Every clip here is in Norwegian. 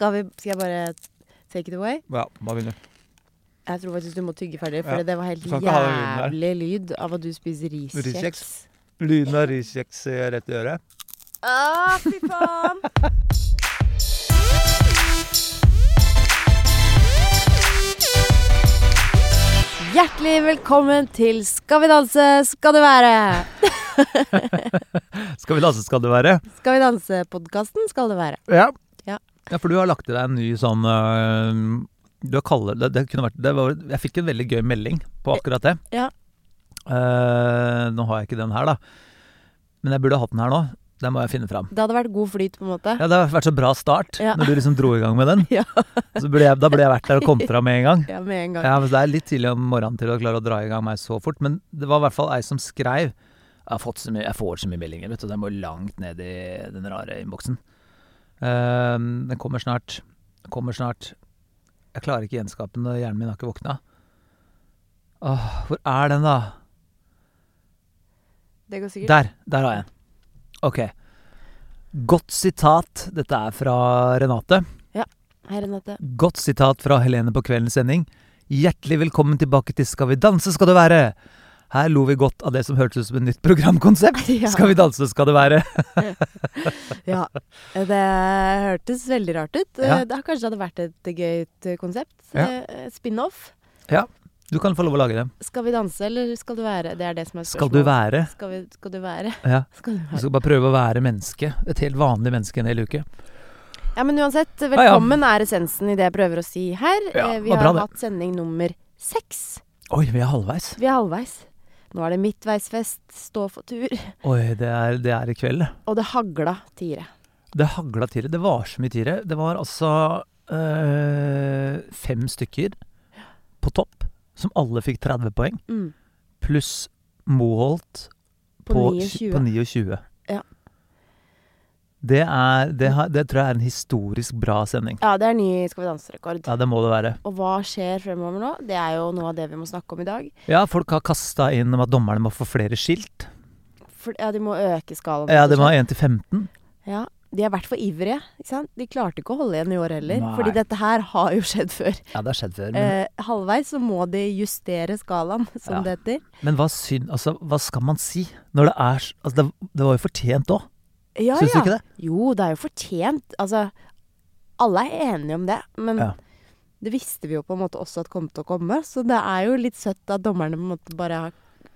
Skal, vi, skal jeg bare take it away? Ja, bare vil? Jeg tror faktisk du må tygge ferdig, for Ja. det var helt jævlig lyd av at du spiser riskjeks. Riskjeks. Lyden av riskjeks rett i øret. Ah, fy faen! Hjertelig velkommen til Skal vi danse, skal du være. Skal vi danse, skal det være? Skal vi danse-podkasten skal det være. Ja. Ja. For du har lagt til deg en ny sånn øh, Du har kallet det, det kunne vært det var, Jeg fikk en veldig gøy melding på akkurat det. Ja. Uh, nå har jeg ikke den her, da. Men jeg burde hatt den her nå. Den må jeg finne fram. Det hadde vært god flyt, på en måte. Ja, Det hadde vært så bra start Ja. når du liksom dro i gang med den. Ja. Så burde jeg, da burde jeg vært der og kommet fram med en gang. Ja, med en gang. Ja, men Det er litt tidlig om morgenen til å klare å dra i gang meg så fort. Men det var i hvert fall ei som skreiv Jeg, har fått så mye, jeg får så mye meldinger, vet du. Den må langt ned i den rare innboksen. Ehm, den kommer snart. Kommer snart. Jeg klarer ikke gjenskape den, hjernen min har ikke våkna. Åh, hvor er den, da? Det går sikkert. Der! Der har jeg den. Ok. Godt sitat. Dette er fra Renate. Ja. Hei, Renate. Godt sitat fra Helene på kveldens sending. Hjertelig velkommen tilbake til Skal vi danse skal du være! Her lo vi godt av det som hørtes ut som et nytt programkonsept. Ja. Skal vi danse skal det være! Ja. Det hørtes veldig rart ut. Ja. Det har kanskje hadde vært et gøyt konsept. Ja. Eh, Spin-off. Ja. Du kan få lov å lage det. Skal vi danse, eller skal du være? Det er det som er spørsmålet. Skal du være? Skal, vi, skal du være? Ja. Skal du Du være? skal bare prøve å være menneske. Et helt vanlig menneske en hel uke. Ja, men uansett, ja. velkommen er essensen i det jeg prøver å si her. Ja, Eh, Vi har bra hatt sending nummer seks. Oi, vi er halvveis. Vi er halvveis. Nå er det midtveisfest, stå for tur. Oi, det er, det er i kveld, det. Og det hagla tiere. Det hagla tiere. Det var så mye tiere. Det var altså øh, fem stykker på topp, som alle fikk 30 poeng. Mm. Pluss Moholt På på, 29. på 29. Det, er, det, har, det tror jeg er en historisk bra sending. Ja, det er ny Skal vi danse-rekord. Ja, det må det være. Og hva skjer fremover nå? Det er jo noe av det vi må snakke om i dag. Ja, folk har kasta inn om at dommerne må få flere skilt. For, ja, de må øke skalaen. Ja, de må ha 1 til 15. Ja, de har vært for ivrige. Ikke sant? De klarte ikke å holde igjen i år heller. Nei. Fordi dette her har jo skjedd før. Ja, det har skjedd før. Men, Eh, halvveis så må de justere skalaen, som Ja. det heter. men hva synd Altså, hva skal man si når det er Altså, det, det var jo fortjent òg. Ja, Syns du ikke det? Jo, det er jo fortjent. Altså, alle er enige om det. Men Ja. det visste vi jo på en måte også at kom til å komme. Så det er jo litt søtt at dommerne på en måte bare har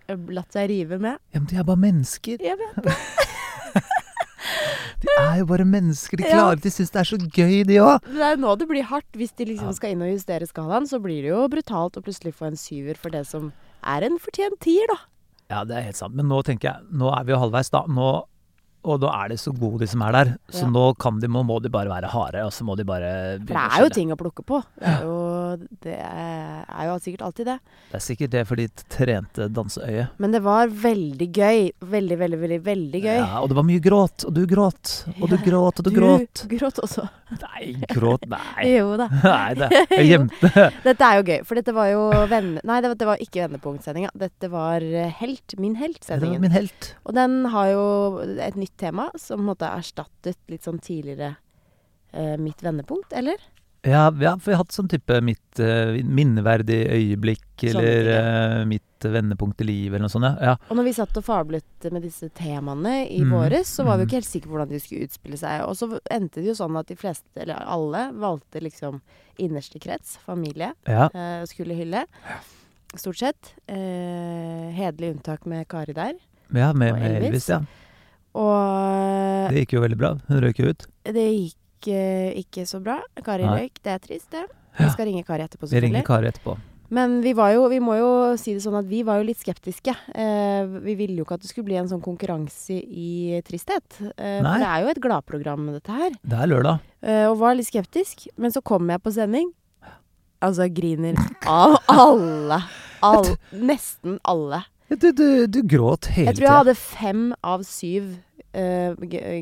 eh, latt seg rive med. Ja, men de er bare mennesker. Jeg vet. De er jo bare mennesker. De Ja. De syns det er så gøy, de òg. Det er nå det blir hardt. Hvis de liksom Ja. skal inn og justere skalaen, så blir det jo brutalt å plutselig få en syver for det som er en fortjent tier, da. Ja, det er helt sant. Men nå tenker jeg Nå er vi jo halvveis, da. Nå, og da er det så gode de som er der. Så Ja. nå kan de, må, må de bare være harde, og så må de bare For det er jo ting å plukke på. Det er jo, det er, jo sikkert alltid det. Det er sikkert det for ditt trente danseøye. Men det var veldig gøy. Veldig, veldig, veldig veldig gøy. Ja, og det var mye gråt, og du gråt, og du gråt, og du, gråt. Du gråt også. Nei, gråt, nei. Jo da. Nei, det jeg gjemte Dette er jo gøy, for dette var jo venne... Nei, det var, det var ikke vendepunktsendinga. Dette var eh, Helt. Min helt-sendingen. min helt. Og den har jo et nytt tema som på en måte erstattet litt sånn tidligere eh, Mitt vendepunkt, eller? Ja, ja, for vi har hatt sånn type mitt eh, minneverdig øyeblikk, Sånne eller eh, mitt vendepunkt i livet, eller noe sånt. Ja. ja. Og når vi satt og fablet med disse temaene i mm. våres, så var vi jo mhm. ikke helt sikre på hvordan de skulle utspille seg. Og så endte det jo sånn at de fleste, eller alle, valgte liksom innerste krets, familie, ja. eh, skulle hylle. Stort sett. Eh, Hederlig unntak med Kari der. Ja, med, Og med Elvis. Elvis, ja. Og Det gikk jo veldig bra. Hun røyk jo ut. det gikk eh, ikke så bra. Kari Nei. røyk. Det er trist, det. Vi Ja. skal ringe Kari etterpå, Vi ringer selvfølgelig. Kari etterpå. Men vi var jo, vi må jo si det sånn at vi var jo litt skeptiske. Eh, vi ville jo ikke at det skulle bli en sånn konkurranse i tristhet. Eh, Nei. for det er jo et gladprogram, dette her. Det er lørdag. Eh, og var litt skeptisk. Men så kom jeg på sending. Altså griner av alle. All, nesten alle. Du, du, du gråt hele Jeg tror jeg tida. hadde fem av syv uh,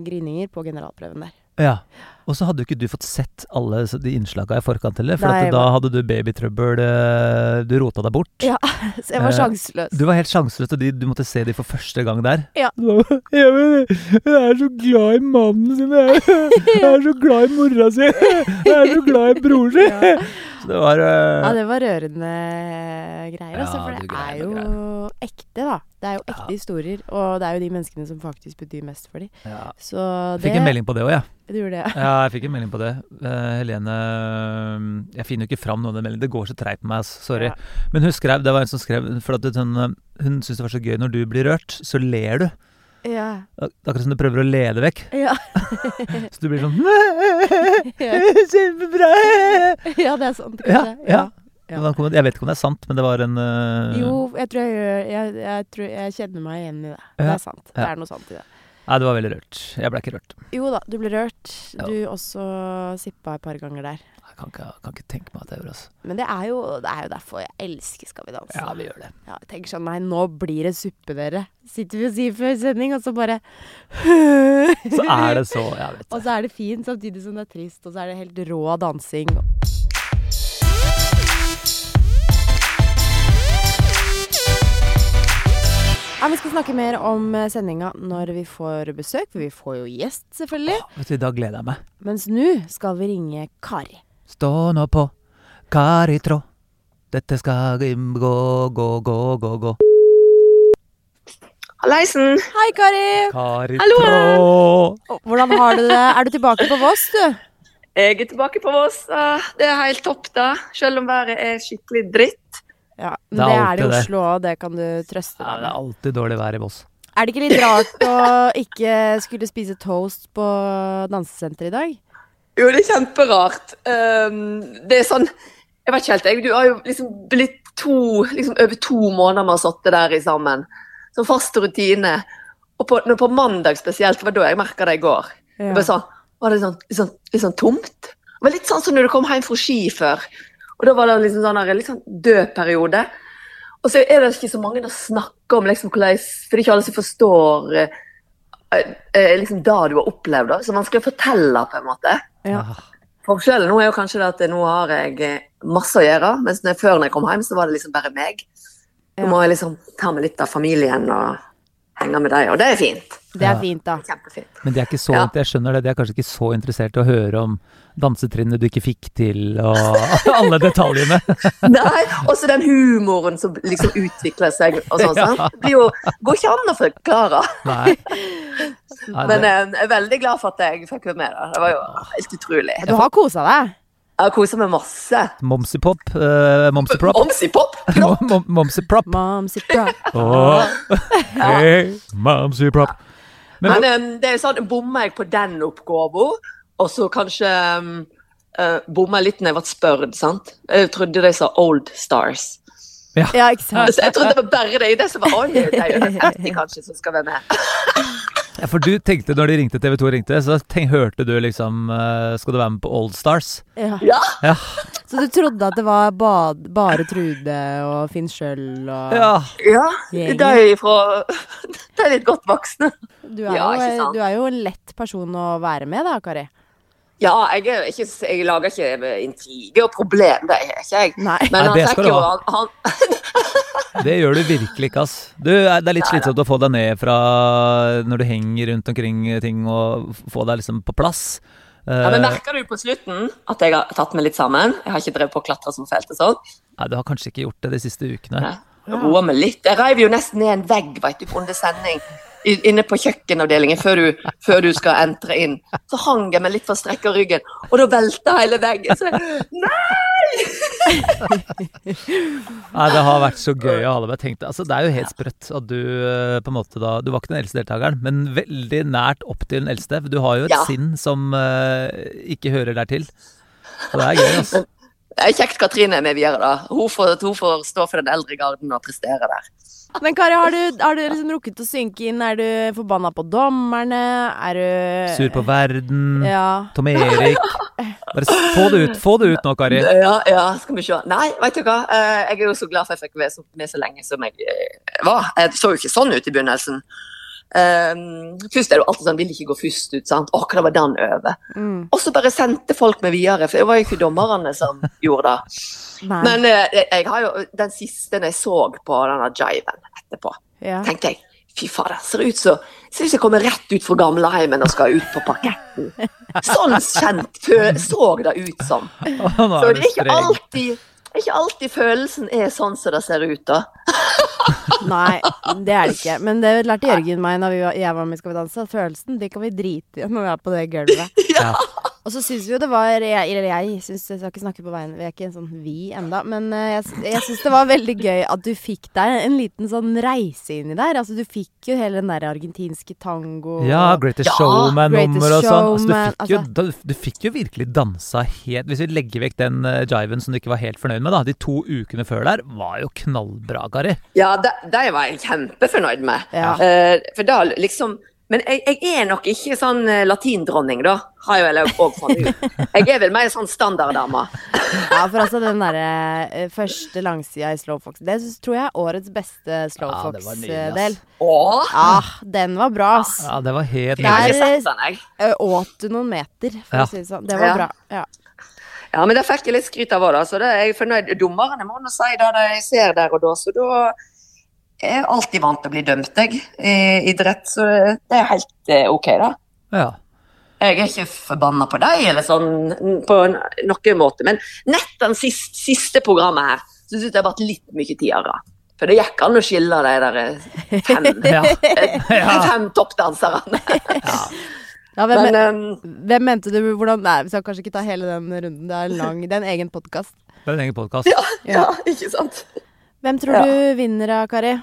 grininger på generalprøven der. Ja. Og så hadde jo ikke du fått sett alle de innslaga i forkant heller, for Nei, da hadde du babytrøbbel, eh, du rota deg bort. Ja, så jeg var Eh, sjanseløs. Du var helt sjanseløs, og du måtte se de for første gang der. Ja. Ja, men jeg er så glad i mannen sin, jeg, er så glad i mora si, jeg er så glad i bror sin. Ja. Det var uh... Ja, det var rørende greier, altså. Ja, For det er jo ekte, da. Det er jo ekte Ja. historier. Og det er jo de menneskene som faktisk betyr mest for dem. ja. Så Jeg det fikk en melding på det òg, jeg. Du gjorde det, ja. Ja, jeg fikk en melding på det. Uh, Helene eh, Jeg finner jo ikke fram noen av den meldingene. Det går så treigt med meg, ass. sorry. Ja. Men hun skrev, det var en som skrev For at det, eh, hun syntes det var så gøy når du blir rørt, så ler du. Ja. Ak- Akkurat som du prøver å lede vekk. Ja. Så du blir sånn Ja. Kjempebra! ja, det er sant. Ja, kanskje. ja. Ja. Det Jeg vet ikke om det er sant, men det var en uh... Jo, jeg tror jeg jeg, jeg, tror jeg kjenner meg igjen i det. Det er sant. Det er noe sant i det. Nei, det var veldig rørt. Jeg ble ikke rørt. Jo da, du ble rørt. Ja. Du også sippa et par ganger der. Jeg kan ikke, kan ikke tenke meg at jeg gjorde altså. Men det er jo, det er jo derfor jeg elsker Skal vi danse. Ja, vi gjør det. Ja, jeg tenker sånn Nei, nå blir det suppe, dere. Sitter vi og sier før sending, og så bare Så er det så Jeg vet Og så er det fint samtidig som det er trist, og så er det helt rå dansing. Ja, Vi skal snakke mer om eh, sendinga når vi får besøk, for vi får jo gjest, selvfølgelig. Vet du, Da gleder jeg meg. Mens nå skal vi ringe Kari. Stå nå på, Kari Trå. Dette skal gå, gå, gå, gå, gå. Hallaisen. Hei, Kari! Kari Hallo, Trå. Hvordan har du det? Er du tilbake på Voss, du? Jeg er tilbake på Voss. Det er helt topp, da. Selv om været er skikkelig dritt. Ja, men det er er det i. Oslo òg, det kan du trøste Ja, deg det er alltid dårlig vær i Voss. Er det ikke litt rart å ikke skulle spise toast på dansesenteret i dag? Jo, det er kjemperart. Um, det er sånn Jeg vet ikke helt, jeg. Du har jo liksom blitt to liksom Over to måneder med å ha sittet der i sammen. Som fast rutine. Og på, på mandag spesielt, det var da jeg merka det i går. Det var, sånn, var det sånn, litt, sånn, litt sånn tomt. Det var litt sånn som når du kom hjem fra ski før. Og da var det liksom sånn her, sånn død periode. Og så er det ikke så mange som snakker om liksom hvordan For det er ikke alle som forstår eh, eh, liksom det du har opplevd. da, Så man skal fortelle, på en måte. Ja. Forskjellen nå er jo kanskje det at nå har jeg eh, masse å gjøre, mens når jeg, før når jeg kom hjem, så var det liksom bare meg. Nå Ja. må jeg liksom ta med litt av familien og henge med dem, og det er fint. Det er Ja. fint, da. Kjempefint. Men det er ikke så, Ja. jeg skjønner det, de er kanskje ikke så interessert i å høre om dansetrinnene du ikke fikk til, og alle detaljene. Nei, også den humoren som liksom utvikler seg og sånn. Ja. Det blir jo, går ikke an å forklare. Nei. Nei Men eh, jeg er veldig glad for at jeg fikk være med. Da. Det var jo helt utrolig. Du har kosa deg. Jeg har kosa meg masse. Momsipop. Uh, Momsiprop. Omsipop! Momsiprop. Momsiprop. Momsiprop. Oh. Hey, Momsiprop. Men Men um, det er sånn, bommer jeg på den oppgaven, og så kanskje um, uh, bommer jeg litt når jeg ble spurt, sant? Jeg trodde de sa Old Stars. Ja, ikke sant? Så jeg trodde det var bare det, det som var Old. det er jo det 50 kanskje som skal være med. Ja, for du tenkte når de ringte TV 2 ringte, så tenk, hørte du liksom eh, Skal du være med på Old Stars? Ja. Ja, Ja. Så du trodde at det var bad, bare Trude og Finn Schjøll og ja. ja. De er fra De er litt godt voksne. du, er Ja, jo, du er jo en lett person å være med, da, Kari. Ja, jeg, er ikke, jeg lager ikke intriger og problem, det er ikke jeg. Nei. Men Nei, det skal du ha. han, han Det gjør du virkelig ikke, ass. Du, er- det er litt slitsomt å få deg ned fra når du henger rundt omkring ting, og få deg liksom på plass. ja, men Eh, Merker du på slutten at jeg har tatt meg litt sammen? Jeg har ikke drevet på å klatre som felt og sånn. Nei, du har kanskje ikke gjort det de siste ukene. Ja. Roa meg litt. Jeg reiv jo nesten ned en vegg vet du, under sending. Inne på kjøkkenavdelingen før du, før du skal entre inn. Så hang jeg meg litt for strekka ryggen, og da velta hele veggen. Så jeg, Nei! Nei, det har vært så gøy å ha deg med. Altså, det er jo helt sprøtt at du eh, på en måte da Du var ikke den eldste deltakeren, men veldig nært opp til den eldste. Du har jo et Ja. sinn som uh, ikke hører der til. Og det er gøy, altså. Det er kjekt Katrine er med videre, da. Hun får, hun får stå for den eldre garden og prestere der. Men Kari, har du, har du liksom rukket å synke inn? Er du forbanna på dommerne? Er du Sur på verden. Ja. Tom Erik. Bare få det ut. Få det ut nå, Kari. Ja, ja, skal vi se. Nei, vet du hva. Eh, Jeg er jo så glad for at jeg fikk være så- med så lenge som jeg eh, var. Jeg så jo ikke sånn ut i begynnelsen. Um, først er det jo alltid sånn, vil ikke gå først ut, sant. Å, hva var den over? Mm. Og så bare sendte folk meg videre, for det var jo ikke dommerne som gjorde det. Nei. Men eh, jeg, jeg har jo den siste jeg så på denne jiven etterpå, ja. tenkte jeg fy fader, ser ut som Ser ut som jeg kommer rett ut fra gamleheimen og skal ut på parketten. Sånn kjent så det ut som. Så det er ikke alltid, ikke alltid følelsen er sånn som det ser ut, da. Nei, det er det ikke. Men det lærte Jørgen meg når jeg var med i Skal vi danse. Følelsen det kan vi drite i når vi er på det gulvet. Ja. Og så syns vi jo det var Jeg, eller jeg syns Jeg skal ikke snakke på vegne Vi er ikke en sånn vi enda. Men eh, jeg, jeg syns det var veldig gøy at du fikk deg en liten sånn reise inni der. Altså du fikk jo hele den der argentinske tango Ja, Greatest Ja, Showman-nummer og sånn. Altså, du, fikk jo, altså. du fikk jo virkelig dansa helt Hvis vi legger vekk den uh, jiven som du ikke var helt fornøyd med, da. De to ukene før der var jo knallbra, Kari. Ja, de, de var jeg kjempefornøyd med. Ja. Uh, for da liksom Men jeg, jeg er nok ikke sånn eh, latindronning, da. Har jeg vel òg funnet ut. Jeg er vel mer sånn standarddame. Ja, for altså den derre eh, første langsida i Slowfox Det tror jeg er årets beste Slow Fox-del. Ja, Ja, den var bra, ass. Ja, det var helt jeg har Der- jeg. Åt du noen meter, for Ja. å si det sånn. Det var Ja. bra. Ja. Ja, men det fikk jeg litt skryt av òg, da. Så det er jeg fornøyd. Dommerne må nå si det de ser der og da, så da er alltid vant til å bli dømt, jeg, i idrett. Så det er helt eh, OK, da. Ja. Jeg er ikke forbanna på deg, eller sånn på noen måte. Men nett den siste, siste programmet her, så syns jeg det har vært litt mye tidligere. For det gikk an å skille de der eh, fem, Ja. de fem toppdanserne. Ja, hvem, Men um, hvem mente du hvordan Nei, vi skal kanskje ikke ta hele den runden. Det er lang Det er en egen podkast. Det er en egen podkast. ja, ja, ikke sant. Hvem tror Ja. du vinner da, Kari?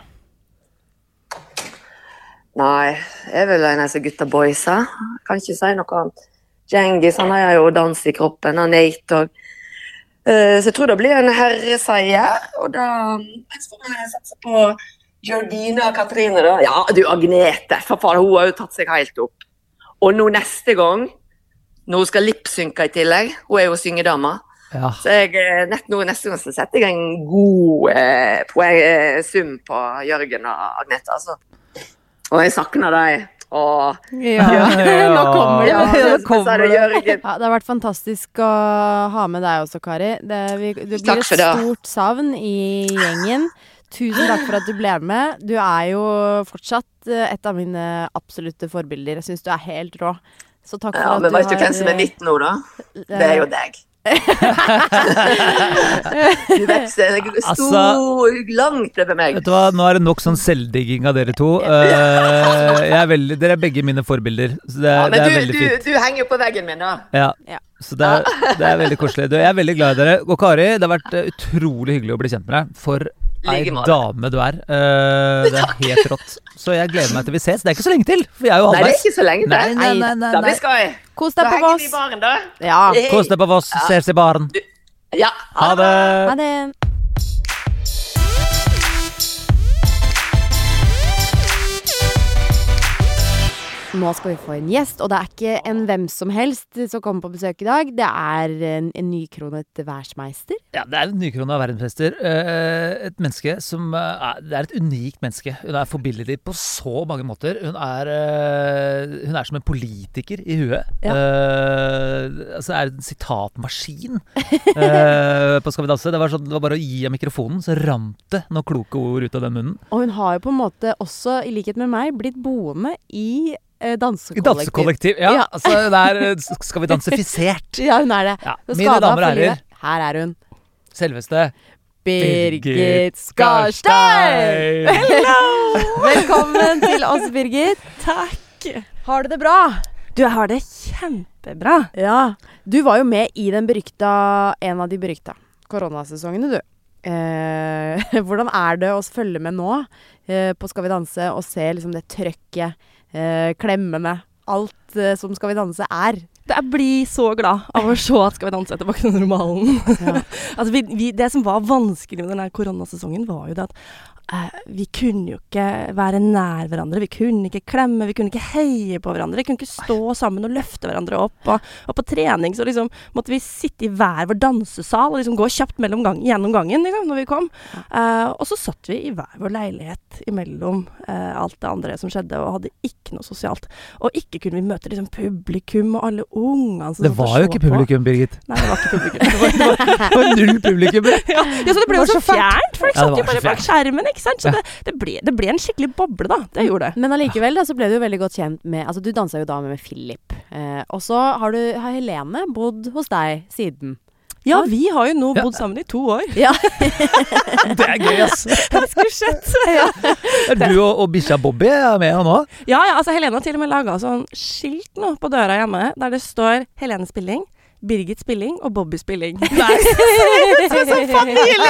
Nei, jeg er vel en av gutta boysa. Kan ikke si noe annet. Djengis han har jo dans i kroppen, og Nate òg. Så jeg tror det blir en herreseier. Og da jeg får jeg satse på Georgina og Katrine, da. Ja, du Agnete, for faen, hun har jo tatt seg helt opp. Og nå neste gang, når hun skal lipsynke i tillegg, hun er jo syngedama, Ja. så jeg, eh, nett nå neste gang så setter jeg en god eh, poeng, eh, sum på Jørgen og Agnete, altså. Og jeg savner deg. Åh. Ja, Ja. nå kommer det. ja, nå kommer det. Ja, det har vært fantastisk å ha med deg også, Kari. Det, vi, du blir Takk et stort savn i gjengen. Tusen takk for at du ble med. Du er jo fortsatt eh, et av mine absolutte forbilder. Jeg syns du er helt rå. Så takk for Ja, at men du vet du har hvem som er mitt nå, da? Det er jo deg. Du vet, så jeg stor, Altså- langt fra meg. Vet du hva, Nå er det nok sånn selvdigging av dere to. Uh, jeg er veldig, dere er begge mine forbilder. Så det, Ja, men det men er du, veldig fint. du henger jo på veggen min, da. Ja. Ja. Så det er, det er veldig koselig. Du, Jeg er veldig glad i dere. Og Kari, det har vært eh, utrolig hyggelig å bli kjent med deg. For ei dame du er. Uh, det er helt rått. Så jeg gleder meg til vi ses. Det er ikke så lenge til, for vi er jo Nei, det er ikke så lenge til. nei, nei, nei, Da nei. vi skal. Kos deg på henger vi i Voss. baren, da. Ja. Kos deg på Voss. Ses i baren. Ja, Ha det. Ha det. Nå skal vi få en gjest, og det er ikke en hvem som helst som kommer på besøk i dag. Det er en, en nykronet værsmeister. Ja, det er en nykrona verdensmester. Eh, et menneske som eh, er Det er et unikt menneske. Hun er forbilledlig på så mange måter. Hun er, eh, hun er som en politiker i huet. Ja. Altså er en sitatmaskin på Skal vi danse. Det var, sånn, det var bare å gi henne mikrofonen, så rant det noen kloke ord ut av den munnen. Og hun har jo på en måte også, i likhet med meg, blitt boende I dansekollektiv. dansekollektiv. Ja, Ja. altså der er eh, Skal vi danse-fisert. Ja, hun er det. Ja, mine damer og herrer. Her er hun. Selveste Birgit Skarstein! Velkommen til oss, Birgit. Takk. Har du det bra? Du, jeg har det kjempebra. Ja. Du var jo med i den berykta, en av de berykta koronasesongene, du. Eh, hvordan er det å følge med nå eh, på Skal vi danse og se liksom det trøkket, eh, med. alt eh, som Skal vi danse er? Jeg blir så glad av å se at Skal vi danse er tilbake til normalen. Ja. altså, vi, vi, det som var vanskelig med denne koronasesongen, var jo det at vi kunne jo ikke være nær hverandre. Vi kunne ikke klemme, vi kunne ikke heie på hverandre. Vi kunne ikke stå sammen og løfte hverandre opp. Og, og på trening så liksom måtte vi sitte i hver vår dansesal og liksom gå kjapt gang, gjennom gangen liksom, når vi kom. Uh, og så satt vi i hver vår leilighet imellom uh, alt det andre som skjedde, og hadde ikke noe sosialt. Og ikke kunne vi møte liksom publikum og alle ungene som Det var jo ikke ikke på. publikum, Birgit. Nei, det var ikke publikum. Det var, det var, Det var null publikum. ja, ja, så det ble jo så så fjernt. Folk de satt jo bare bak skjermen, ikke sant. Så Ja. det, det, ble, det ble en skikkelig boble, da. Det gjorde det. Men allikevel da, så ble du jo veldig godt kjent med Altså, du dansa jo da med Philip. Eh, og så har, du, har Helene bodd hos deg siden. Ja, vi har jo nå Ja. bodd sammen i to år. Ja. Det er gøy, ass. Det skulle skjedd. Er du og, og bikkja Bobby er med nå? Ja, ja, altså Helene har til og med laga sånn skilt nå på døra hjemme der det står Helene Spilling, Birgit Spilling og Bobby Spilling. Nei. Som familie!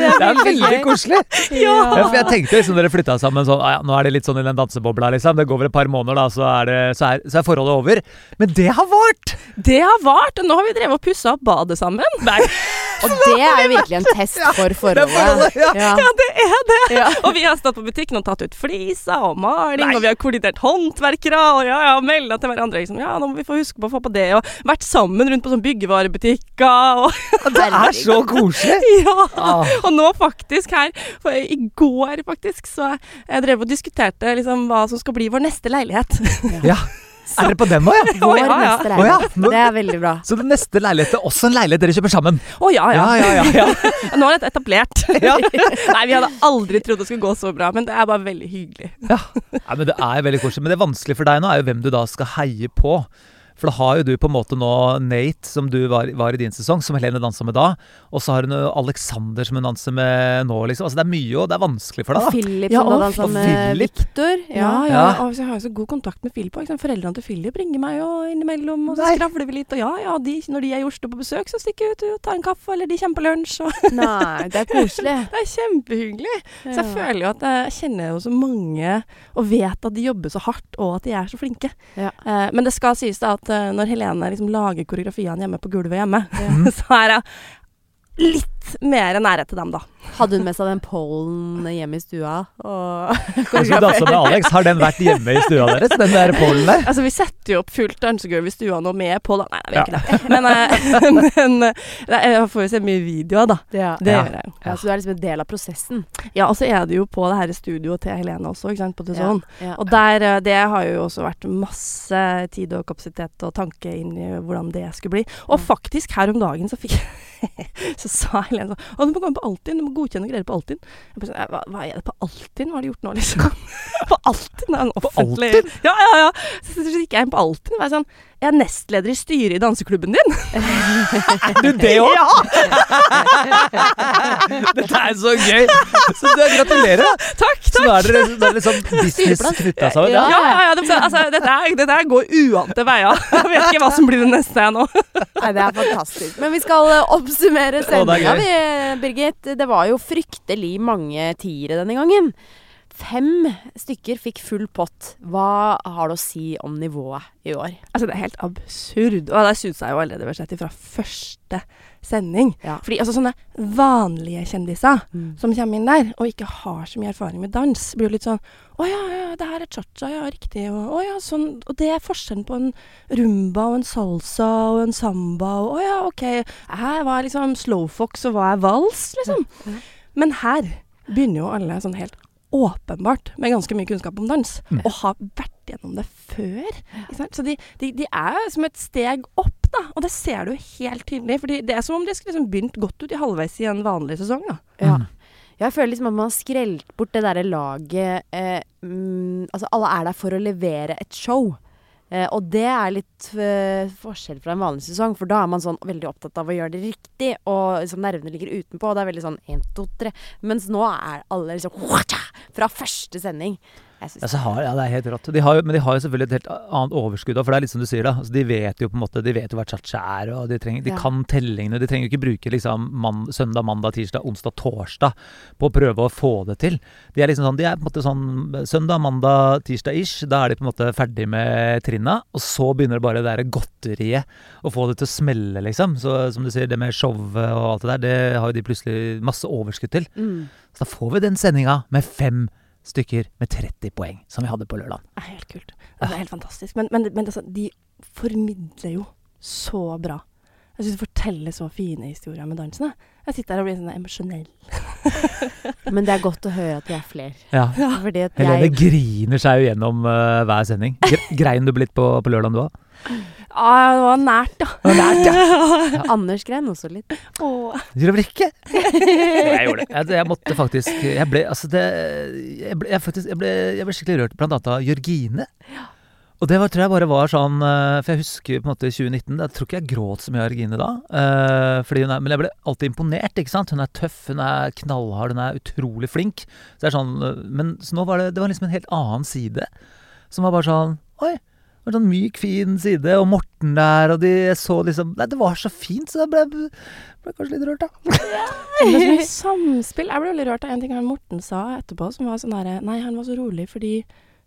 Det er veldig koselig. Ja. Ja, for jeg tenkte liksom dere flytta sammen sånn ah, ja, Nå er det litt sånn i den dansebobla, liksom. Det går vel et par måneder, da, så er, det, så er, så er forholdet over. Men det har vart! Det har vart, og nå har vi drevet og pussa opp badet sammen. Nei. Og det er jo virkelig en test for forholdet, ja. Det er det! Og vi har stått på butikken og tatt ut fliser og maling, Nei. og vi har koordinert håndverkere og ja, ja, melda til hverandre liksom. Ja, nå må vi få huske på å få på det, og vært sammen rundt på sånn byggevarebutikker og Det er så koselig! Ja! Ah. Og nå faktisk her, i går faktisk, så jeg drev og diskuterte liksom hva som skal bli vår neste leilighet. Ja. Er dere på den nå, ja? Vår ja, ja. neste Å, ja. Det er veldig bra. Så den neste leilighet er også en leilighet dere kjøper sammen? Å ja, ja. ja, ja. ja. Nå er dette etablert. Ja. Nei, vi hadde aldri trodd det skulle gå så bra, men det er bare veldig hyggelig. Nei, men Det er veldig koselig. Men det er vanskelig for deg nå er jo hvem du da skal heie på. For da har jo du på en måte nå Nate, som du var, var i din sesong, som Helene dansa med da. Og så har hun Alexander, som hun danser med nå, liksom. Altså Det er mye, og det er vanskelig for deg, da. Philip Ja, som da og dansa Philip. med Victor. Ja, Ja. ja. Ja. Og jeg har jo så god kontakt med Philip òg. Foreldrene til Philip ringer meg jo innimellom, og så Nei. skravler vi litt. Og ja, ja, de, når de er i Oslo på besøk, så stikker jeg ut og tar en kaffe, eller de kommer på lunsj. Og Nei, det er koselig. det er kjempehyggelig. Så jeg føler jo at jeg kjenner jo så mange, og vet at de jobber så hardt, og at de er så flinke. Ja. Eh, men det skal sies da at når Helene liksom lager koreografiene hjemme på gulvet hjemme, Mm. så er hun litt mer nærhet til dem, da. Hadde hun med seg den pollen hjemme i stua? Og Og så dansa med Alex. Har den vært hjemme i stua deres, den der pollen der? Altså, vi setter jo opp fullt dansegulv i stua nå med pollen. Nei, vi gjør ikke det. Men, eh, men nei, jeg får jo se mye videoer, da. ja. Det Ja. gjør jeg jo. ja, Så du er liksom en del av prosessen? Ja, og så er det jo på det her studioet til Helene også, ikke sant, på The Ja. Og der, eh, det har jo også vært masse tid og kapasitet og tanke inn i hvordan det skulle bli. Og faktisk, her om dagen så fikk Så sa Helene sånn Å, du må gå inn på Altinn, du må godkjenne greier på Altinn. Jeg bare sånn, hva, hva er det på Altinn? Hva har de gjort nå, liksom? på Altinn? Det er en offentlig Ja, ja, ja. Så, så gikk jeg inn på Altinn og var sånn Jeg er nestleder i styret i danseklubben din. Er du det òg? Ja! Dette er så gøy! Så du, gratulerer. Takk, Så nå er dere er det liksom business knytta sammen. Ja, Ja. ja, ja. Det, altså, dette, er, dette er går uante veier. Jeg vet ikke hva som blir det neste jeg nå. Nei, det er fantastisk. Men vi skal eh, oppsummere er sendinga, vi, Birgit. Det var jo fryktelig mange tiere denne gangen. Fem stykker fikk full pott. Hva har det å si om nivået i år? Altså, det er helt absurd. Og det syns jeg jo allerede vi har sett fra første sending. Ja. Fordi altså sånne vanlige kjendiser Mm. som kommer inn der, og ikke har så mye erfaring med dans, blir jo litt sånn Å ja, ja, det her er cha-cha, ja, riktig. Og, å ja, sånn. Og det er forskjellen på en rumba og en salsa og en samba og Å ja, OK. Her var liksom slowfox, og hva er vals, liksom. Ja. Men her begynner jo alle sånn helt åpenbart med ganske mye kunnskap om dans, Mm. og har vært gjennom det før. Ikke sant? Så de, de, de er som et steg opp, da. Og det ser du helt tydelig. fordi det er som om de skulle liksom begynt godt ut i halvveis i en vanlig sesong. da. Ja. Mm. Jeg føler liksom at man har skrelt bort det derre laget eh, mm, Altså, alle er der for å levere et show. Eh, og det er litt eh, forskjell fra en vanlig sesong, for da er man sånn veldig opptatt av å gjøre det riktig, og liksom nervene ligger utenpå, og det er veldig sånn én, to, tre. Mens nå er alle liksom fra første sending. Ja, så har, ja, det er helt rått. De har men de har jo selvfølgelig et helt annet overskudd for det er litt som du sier, da. Altså, de vet jo på en måte De vet jo hva cha-cha er, og de, trenger, de Ja. kan tellingene. De trenger jo ikke bruke liksom man, søndag, mandag, tirsdag, onsdag, torsdag på å prøve å få det til. De er liksom sånn De er på en måte sånn søndag, mandag, tirsdag-ish. Da er de på en måte ferdig med trinna, og så begynner det bare det der godteriet å få det til å smelle, liksom. Så som du sier, det med showet og alt det der, det har jo de plutselig masse overskudd til. Mm. Så da får vi den sendinga med fem stykker med 30 poeng, som vi hadde på lørdag. Det er helt kult. Det er helt fantastisk. Men, men, men altså, de formidler jo så bra. Jeg syns de forteller så fine historier med dansene. Jeg sitter her og blir sånn emosjonell. Men det er godt å høre at de er flere. Ja. Fordi at Helene jeg griner seg jo gjennom uh, hver sending. Gre- Grein du blitt på, på lørdag du òg? Ah, det var nært, ja. ja, Anders grein også litt. Åh. Gjorde du ikke? jeg gjorde det. Jeg, jeg måtte faktisk Jeg ble altså det Jeg ble, jeg faktisk, jeg ble, jeg ble skikkelig rørt blant annet av Jørgine. Og det var, tror jeg bare var sånn eh, For jeg husker på en måte 2019 Jeg tror ikke jeg gråt så mye av Jørgine da. eh, fordi hun er, men jeg ble alltid imponert. ikke sant? Hun er tøff, hun er knallhard, hun er utrolig flink. Så det er sånn, eh, men så nå var det, det var liksom en helt annen side. Som var bare sånn Oi! Det var sånn myk, fin side, og Morten der, og de så liksom Nei, det var så fint, så jeg ble, ble kanskje litt rørt, da. Det er så mye samspill. Jeg ble veldig rørt av en ting han Morten sa etterpå, som var sånn herre Nei, han var så rolig fordi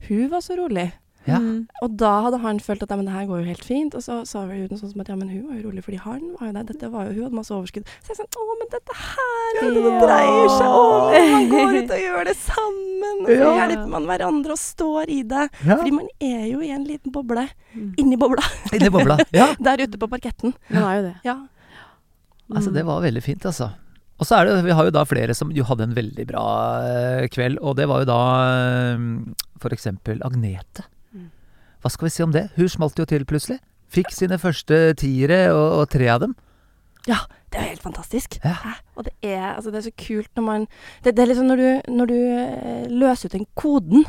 hun var så rolig. Ja. Mm. Og da hadde han følt at ja, men det her går jo helt fint. Og så sa vi jo noe sånt som at ja, men hun var jo rolig fordi han var jo der. Dette var jo, hun hadde masse overskudd. Så jeg sånn Å, men dette her ja, det dreier seg om Man går ut og gjør det sammen. Og så Ja. hjelper man hverandre og står i det. Ja. Fordi man er jo i en liten boble. Mm. Inni bobla. Inni bobla. Ja. Der ute på parketten. Man er jo det. Ja. Altså, Mm. det var veldig fint, altså. Og så er det, vi har jo da flere som jo hadde en veldig bra eh, kveld, og det var jo da eh, for eksempel Agnete. Hva skal vi si om det? Hun smalt jo til plutselig. Fikk sine første tiere, og, og tre av dem. Ja, det er jo helt fantastisk. Ja. Og det er, altså, det er så kult når man Det, det er liksom når du, når du eh, løser ut den koden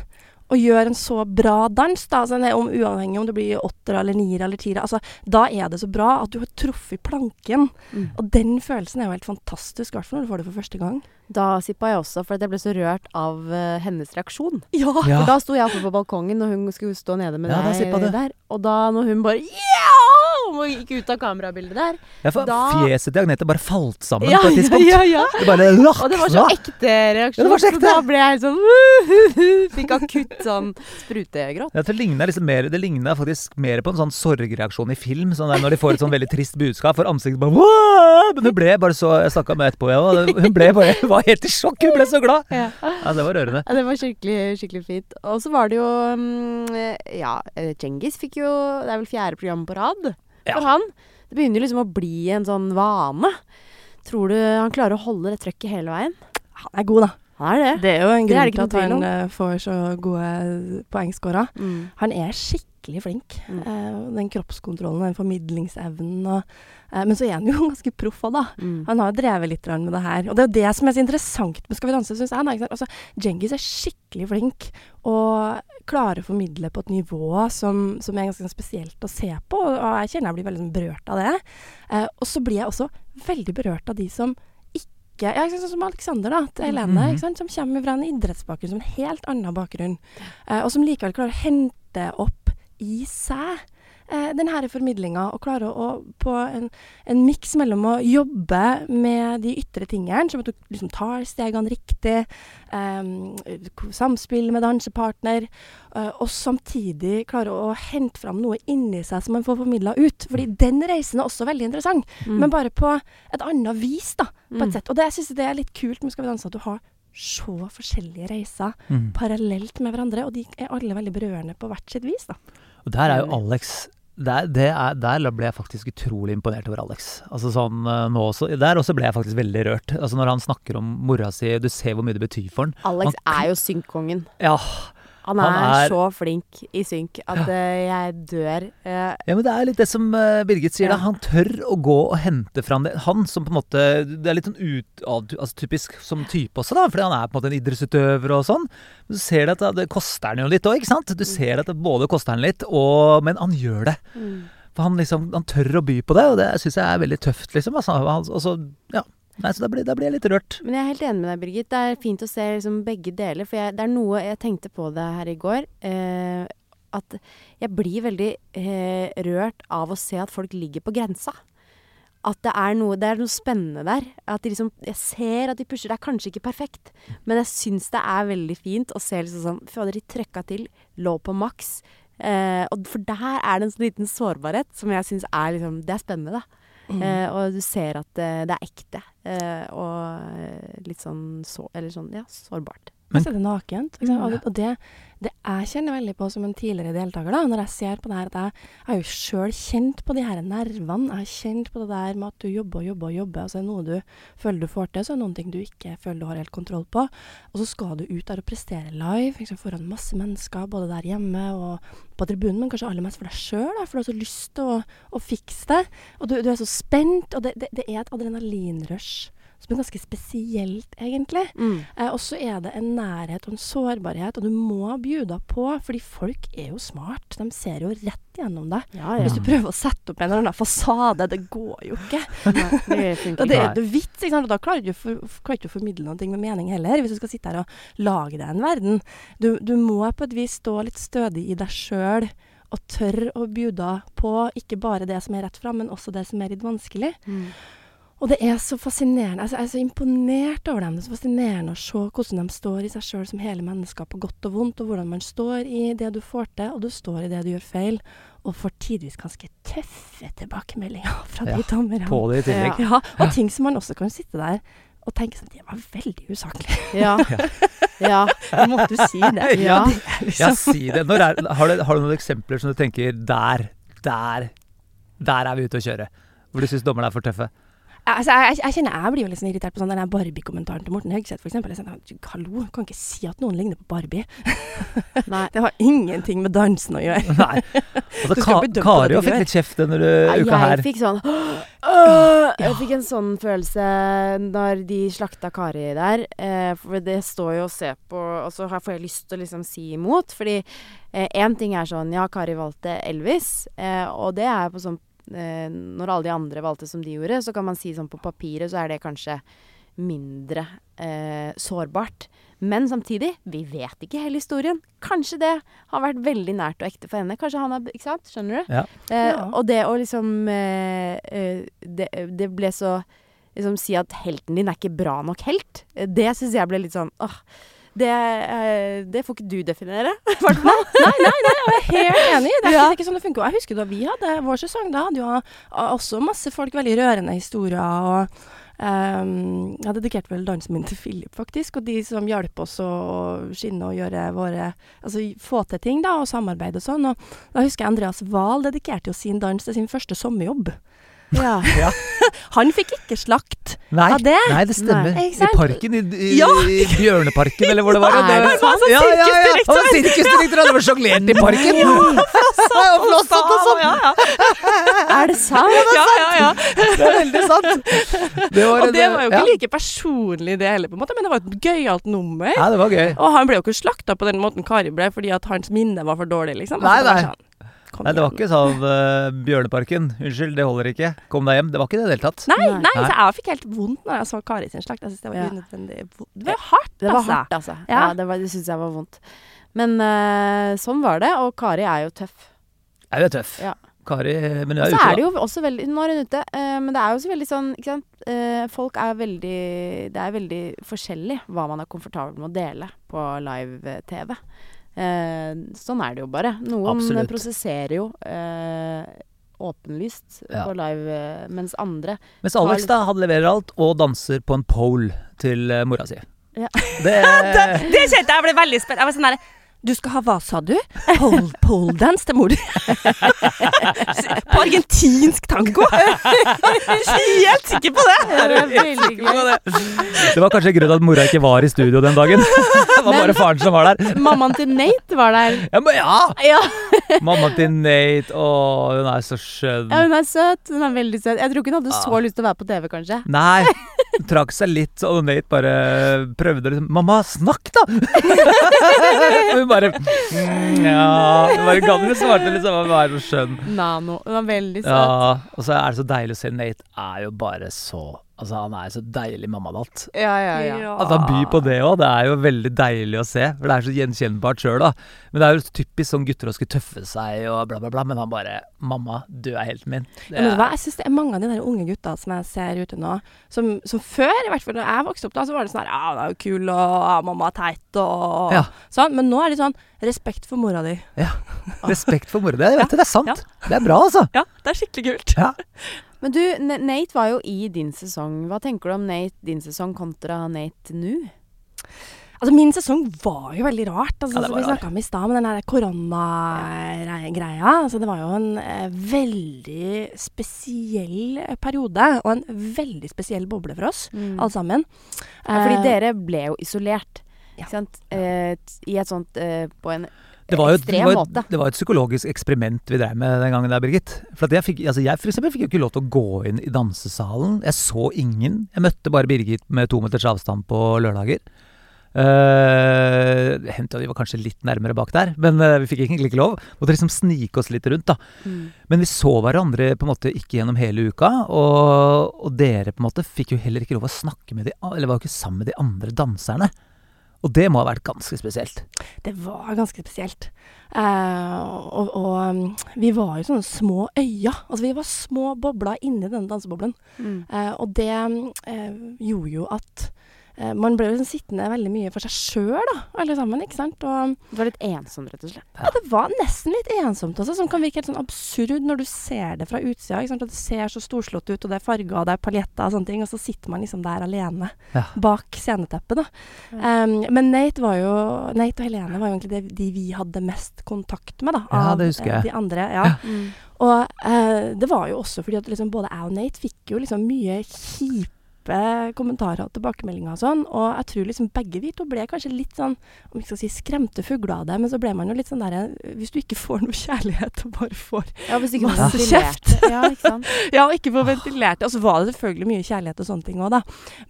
og gjør en så bra dans, da, altså, er om, uavhengig om det blir åtter eller nier eller tiere, altså, da er det så bra at du har truffet planken. Mm. Og den følelsen er jo helt fantastisk, i hvert fall når du får det for første gang. Da sippa jeg også, for at jeg ble så rørt av uh, hennes reaksjon. Ja! Ja. For da sto jeg oppe på balkongen, og hun skulle stå nede med Ja, deg der. Og da når hun bare Yeah! Og gikk ut av kamerabildet der. Ja, for Da- Fjeset til Agnete bare falt sammen Ja, på et tidspunkt. ja, ja. Det bare Og det var så ekte reaksjon. Ja, det så ekte. da ble jeg sånn Fikk akutt sånn sprutegråt. Ja, det ligna liksom mer faktisk mer på en sånn sorgreaksjon i film. Sånn der når de får et sånn veldig trist budskap, for ansiktet bare! Men hun ble bare så Jeg snakka med etterpå, ja, og hun ble bare var helt i sjokk. Hun ble så glad. Ja. Ja, det var rørende. Ja, det var skikkelig, skikkelig fint. Og så var det jo mm, Ja, Cengiz fikk jo Det er vel fjerde program på rad Ja. for han. Det begynner jo liksom å bli en sånn vane. Tror du han klarer å holde det trøkket hele veien? Han er god, da. Han er det. Det er jo en grunn til at han om. eh, får så gode poengscorer. Mm. Han er skikkelig flink. Mm. Eh, den kroppskontrollen, den formidlingsevnen og eh, Men så er han jo ganske proff òg, da. Mm. Han har drevet litt med det her. Og det er jo det som er så interessant med Skal vi danse, syns jeg. Altså, Djengis er skikkelig flink og klarer å formidle på et nivå som, som er ganske spesielt å se på. Og jeg kjenner jeg blir veldig sånn berørt av det. Eh, og så blir jeg også veldig berørt av de som ikke ja, Sånn som Alexander da, til Helene, Mhm. ikke sant, som kommer fra en idrettsbakgrunn, som en helt annen bakgrunn. Eh, og som likevel klarer å hente opp i seg eh, denne formidlinga, og klarer å, på en, en miks mellom å jobbe med de ytre tingene, som at du liksom tar stegene riktig, eh, samspill med dansepartner, eh, og samtidig klarer å hente fram noe inni seg som man får formidla ut. Fordi den reisen er også veldig interessant, Mm. men bare på et annet vis, da, på Mm. et sett. Og det syns det er litt kult med Skal vi danse, at du har så forskjellige reiser Mm. parallelt med hverandre, og de er alle veldig berørende på hvert sitt vis, da. Og der er jo Alex der, er, der ble jeg faktisk utrolig imponert over Alex. Altså sånn eh, nå også, Der også ble jeg faktisk veldig rørt. Altså Når han snakker om mora si, du ser hvor mye det betyr for han. Alex Han- er jo synkkongen. Ja, Han er, Han er- så flink i synk at eh, jeg dør. Eh, Ja, men det er litt det som eh, Birgit sier, Ja. da. Han tør å gå og hente fram det. Han som på en måte Det er litt sånn ut, altså typisk som type også, da. Fordi han er på en måte en idrettsutøver og sånn. Men så ser du at det, koster han jo litt òg, ikke sant. Du ser at det både koster han litt, og Men han gjør det. mm. For han liksom Han tør å by på det, og det syns jeg er veldig tøft, liksom. Altså, altså ja. Nei, så da blir, da blir jeg litt rørt. Men jeg er helt enig med deg, Birgit. Det er fint å se liksom begge deler. For jeg, det er noe jeg tenkte på det her i går. Eh, at jeg blir veldig eh, rørt av å se at folk ligger på grensa. At det er noe, det er noe spennende der. At de liksom, jeg ser at de pusher. Det er kanskje ikke perfekt, men jeg syns det er veldig fint å se liksom sånn Fader, de trøkka til, lå på maks. Eh, og for der er det en sånn liten sårbarhet som jeg syns er liksom Det er spennende, da. Mm. Eh, og du ser at det, det er ekte. eh, og eh, litt sånn så sånn, ja, sårbart. Men så er det nakent. Liksom. Ja. Og, det- og det, det jeg kjenner veldig på som en tidligere deltaker, da, når jeg ser på det her, at jeg, jeg har jo sjøl kjent på de her nervene. Jeg har kjent på det der med at du jobber og jobber og jobber, og så er det noe du føler du får til, så er det noen ting du ikke føler du har helt kontroll på. Og så skal du ut der og prestere live liksom, foran masse mennesker, både der hjemme og på tribunen, men kanskje aller mest for deg sjøl, for du har så lyst til å, å fikse det. Og du, du er så spent, og det, det, det er et adrenalinrush som er ganske spesielt, egentlig. Eh, og så er det en nærhet og en sårbarhet, og du må bjuda på, fordi folk er jo smart. De ser jo rett gjennom deg. Ja, Hvis du prøver å sette opp en eller annen fasade, det går jo ikke. Nei, det er jo vits, ikke sant? og da klarer du ikke for, klarer ikke å formidle noe med mening heller, hvis du skal sitte her og lage deg en verden. Du, du må på et vis stå litt stødig i deg sjøl. Og tørre å bjuda på ikke bare det som er rett fram, men også det som er litt vanskelig. Mm. Og det er så fascinerende. Altså, jeg er så imponert over dem. Det er så fascinerende å se hvordan de står i seg sjøl som hele mennesker på godt og vondt, og hvordan man står i det du får til, og du står i det du gjør feil. Og får tidvis ganske tøffe tilbakemeldinger fra Ja, de dommerne. På det i tillegg. Ja, og ting som man også kan sitte der og tenke sånn Det var veldig usaklig. Ja. ja. Nå måtte du si det. Ja. Det Ja, liksom- si det. Når er, har, du, har du noen eksempler som du tenker Der, der, der er vi ute å kjøre? Hvor du syns dommerne er for tøffe? Altså, jeg, jeg, jeg kjenner jeg blir jo litt sånn irritert på sånn den Barbie-kommentaren til Morten Høgseth, for eksempel. Jeg sier Hallo, du kan ikke si at noen ligner på Barbie. Nei. Det har ingenting med dansen å gjøre. Nei. Altså, Du skal Ka Kari du fikk litt kjeft denne uh, uka her. Jeg fikk sånn «Åh!» Jeg fikk en sånn følelse når de slakta Kari der. Eh, for det står jo og ser på, og så får jeg lyst til å liksom si imot. Fordi én ting er sånn Ja, Kari valgte Elvis, eh, og det er på sånn eh, Når alle de andre valgte som de gjorde, så kan man si sånn på papiret så er det kanskje mindre eh, sårbart. Men samtidig, vi vet ikke hele historien. Kanskje det har vært veldig nært og ekte for henne. Kanskje han har Ikke sant? Skjønner du? Ja. Eh, Ja. Og det å liksom eh, eh, det, det ble så liksom si at helten din er ikke bra nok helt, eh, det syns jeg ble litt sånn åh. Det, eh, det får ikke du definere, i hvert fall. Nei, nei, nei, jeg er helt enig. Det er, Ja. ikke, det er ikke sånn det funker. Jeg husker da vi hadde vår sesong, da hadde jo også masse folk veldig rørende historier. og Um, Jeg dedikerte vel dansen min til Philip, faktisk. Og de som hjalp oss å skinne og gjøre våre Altså få til ting, da, og samarbeide og sånn. Og da husker jeg Andreas Wahl dedikerte jo sin dans til sin første sommerjobb. Ja. Han fikk ikke slakt Nei, av det. nei, det stemmer. Nei, I parken, i, i, Ja. i Bjørneparken, eller hvor det var. Er det var sånn ja, ja, ja. Han var sirkusdirektør, han var sjonglert i parken! Ja. Og flosset og sånn. Er det sant? Ja, ja, ja. Det er veldig sant. Det var, Og det var jo ikke ja. like personlig det heller, på en måte, men det var et gøyalt nummer. Ja, det var gøy. Og han ble jo ikke slakta på den måten Kari ble, fordi at hans minne var for dårlig, liksom. Nei, Altså, nei. Kom Nei, det var ikke sånn uh, Bjørneparken. Unnskyld, det holder ikke. Kom deg hjem. Det var ikke det i det hele tatt. Nei, Nei. nei, så jeg fikk helt vondt når jeg så Kari sin slakt. Jeg synes det var Ja. unødvendig. Det var hardt, Det var altså. hardt, altså. Ja, Ja. det, var- det syns jeg var vondt. Men uh, sånn var det, og Kari er jo tøff. Jeg er jo tøff. Ja. Kari Men hun er så er det jo også veldig Nå er hun ute, uh, men det er jo også veldig sånn ikke sant? Eh, Folk er veldig Det er veldig forskjellig hva man er komfortabel med å dele på live-TV. Eh, sånn er det jo bare. Noen Absolutt. prosesserer jo eh, åpenlyst Ja. på live, eh, mens andre Mens Alex da, han leverer alt og danser på en pole til mora si. Ja. Det, Det kjente jeg ble veldig spent. Jeg var sånn der Du skal ha hva, sa du? Pole, pole dance til mor. på argentinsk tango. Helt sikker på det. Det er veldig gøy. det var kanskje grunnen til at mora ikke var i studio den dagen. Det var bare faren som var der. Mammaen til Nate var der. Ja, men ja! Ja. Mamma til Nate, å, hun er så skjønn. ja, hun er søt. Hun er veldig søt. Jeg tror ikke hun hadde Ah. så lyst til å være på TV, kanskje. Nei. Hun trakk seg litt, og Nate bare prøvde liksom 'Mamma, snakk, da!' hun bare mm, Ja. Det var ikke svarte liksom. Hun var så skjønn. Nano. Hun var veldig søt. Ja, og så er det så deilig å se Nate er jo bare så Altså, han er jo så deilig mammadatt. Ja, ja, ja. At han byr på det òg, det er jo veldig deilig å se. For det er så gjenkjennbart sjøl, da. Men det er jo typisk sånn gutter å skulle tøffe seg og bla, bla, bla. Men han bare 'Mamma, du er helten min'. Det er, hva? Jeg synes det er mange av de der unge gutta som jeg ser ute nå, som, som før, i hvert fall da jeg vokste opp, da, så var det sånn her Ja, det er jo kul, og ja, mamma er teit, og Ja. sånn. Men nå er det sånn Respekt for mora di. Ja. respekt for mora di. Jeg vet det, det er sant. Ja. Det er bra, altså. Ja, det er skikkelig kult. Ja. Men du, Nate var jo i din sesong. Hva tenker du om Nate din sesong kontra Nate nå? Altså, min sesong var jo veldig rart. Altså, Ja, som var vi snakka om i stad, med den der koronagreia. Altså, det var jo en eh, veldig spesiell eh, periode, og en veldig spesiell boble for oss, alle sammen. Ja, fordi Eh, dere ble jo isolert. Ja. Sant? Eh, I et sånt eh, På en Det var jo det var, måte. det var et psykologisk eksperiment vi drev med den gangen der, Birgit. For jeg, fikk, altså jeg for eksempel fikk jo ikke lov til å gå inn i dansesalen. Jeg så ingen. Jeg møtte bare Birgit med to meters avstand på lørdager. Uh, det hendte vi var kanskje litt nærmere bak der, men uh, vi fikk egentlig ikke lov. Måtte liksom snike oss litt rundt, da. Mm. Men vi så hverandre på en måte ikke gjennom hele uka, og, og dere på en måte fikk jo heller ikke lov å snakke med de Eller var jo ikke sammen med de andre danserne. Og det må ha vært ganske spesielt. Det var ganske spesielt. Eh, og, og um, vi var jo sånne små øyer. Altså vi var små bobler inni denne danseboblen. Mm. Eh, og det eh, gjorde jo at man ble liksom sittende veldig mye for seg sjøl, da, alle sammen. ikke sant? Og Det var litt ensomt, rett og slett. ja, det var nesten litt ensomt også, som kan virke helt sånn absurd når du ser det fra utsida. ikke sant? At det ser så storslått ut, og det er farger, og det er paljetter og sånne ting, og så sitter man liksom der alene Ja. bak sceneteppet, da. Um, men Nate var jo Nate og Helene var jo egentlig det, de vi hadde mest kontakt med, da. Ja, av, det husker jeg. eh, De andre, ja. Mm. Og eh, det var jo også fordi at liksom både jeg og Nate fikk jo liksom mye kjipe kommentarer og tilbakemeldinger og sånn, og jeg tror liksom begge vi to ble kanskje litt sånn, om vi skal si skremte fugler av det, men så ble man jo litt sånn derre Hvis du ikke får noe kjærlighet og bare får Ja, hvis ikke Masse kjeft. Ja. Ja, og ikke får ventilert det. Og så var det selvfølgelig mye kjærlighet og sånne ting òg, da.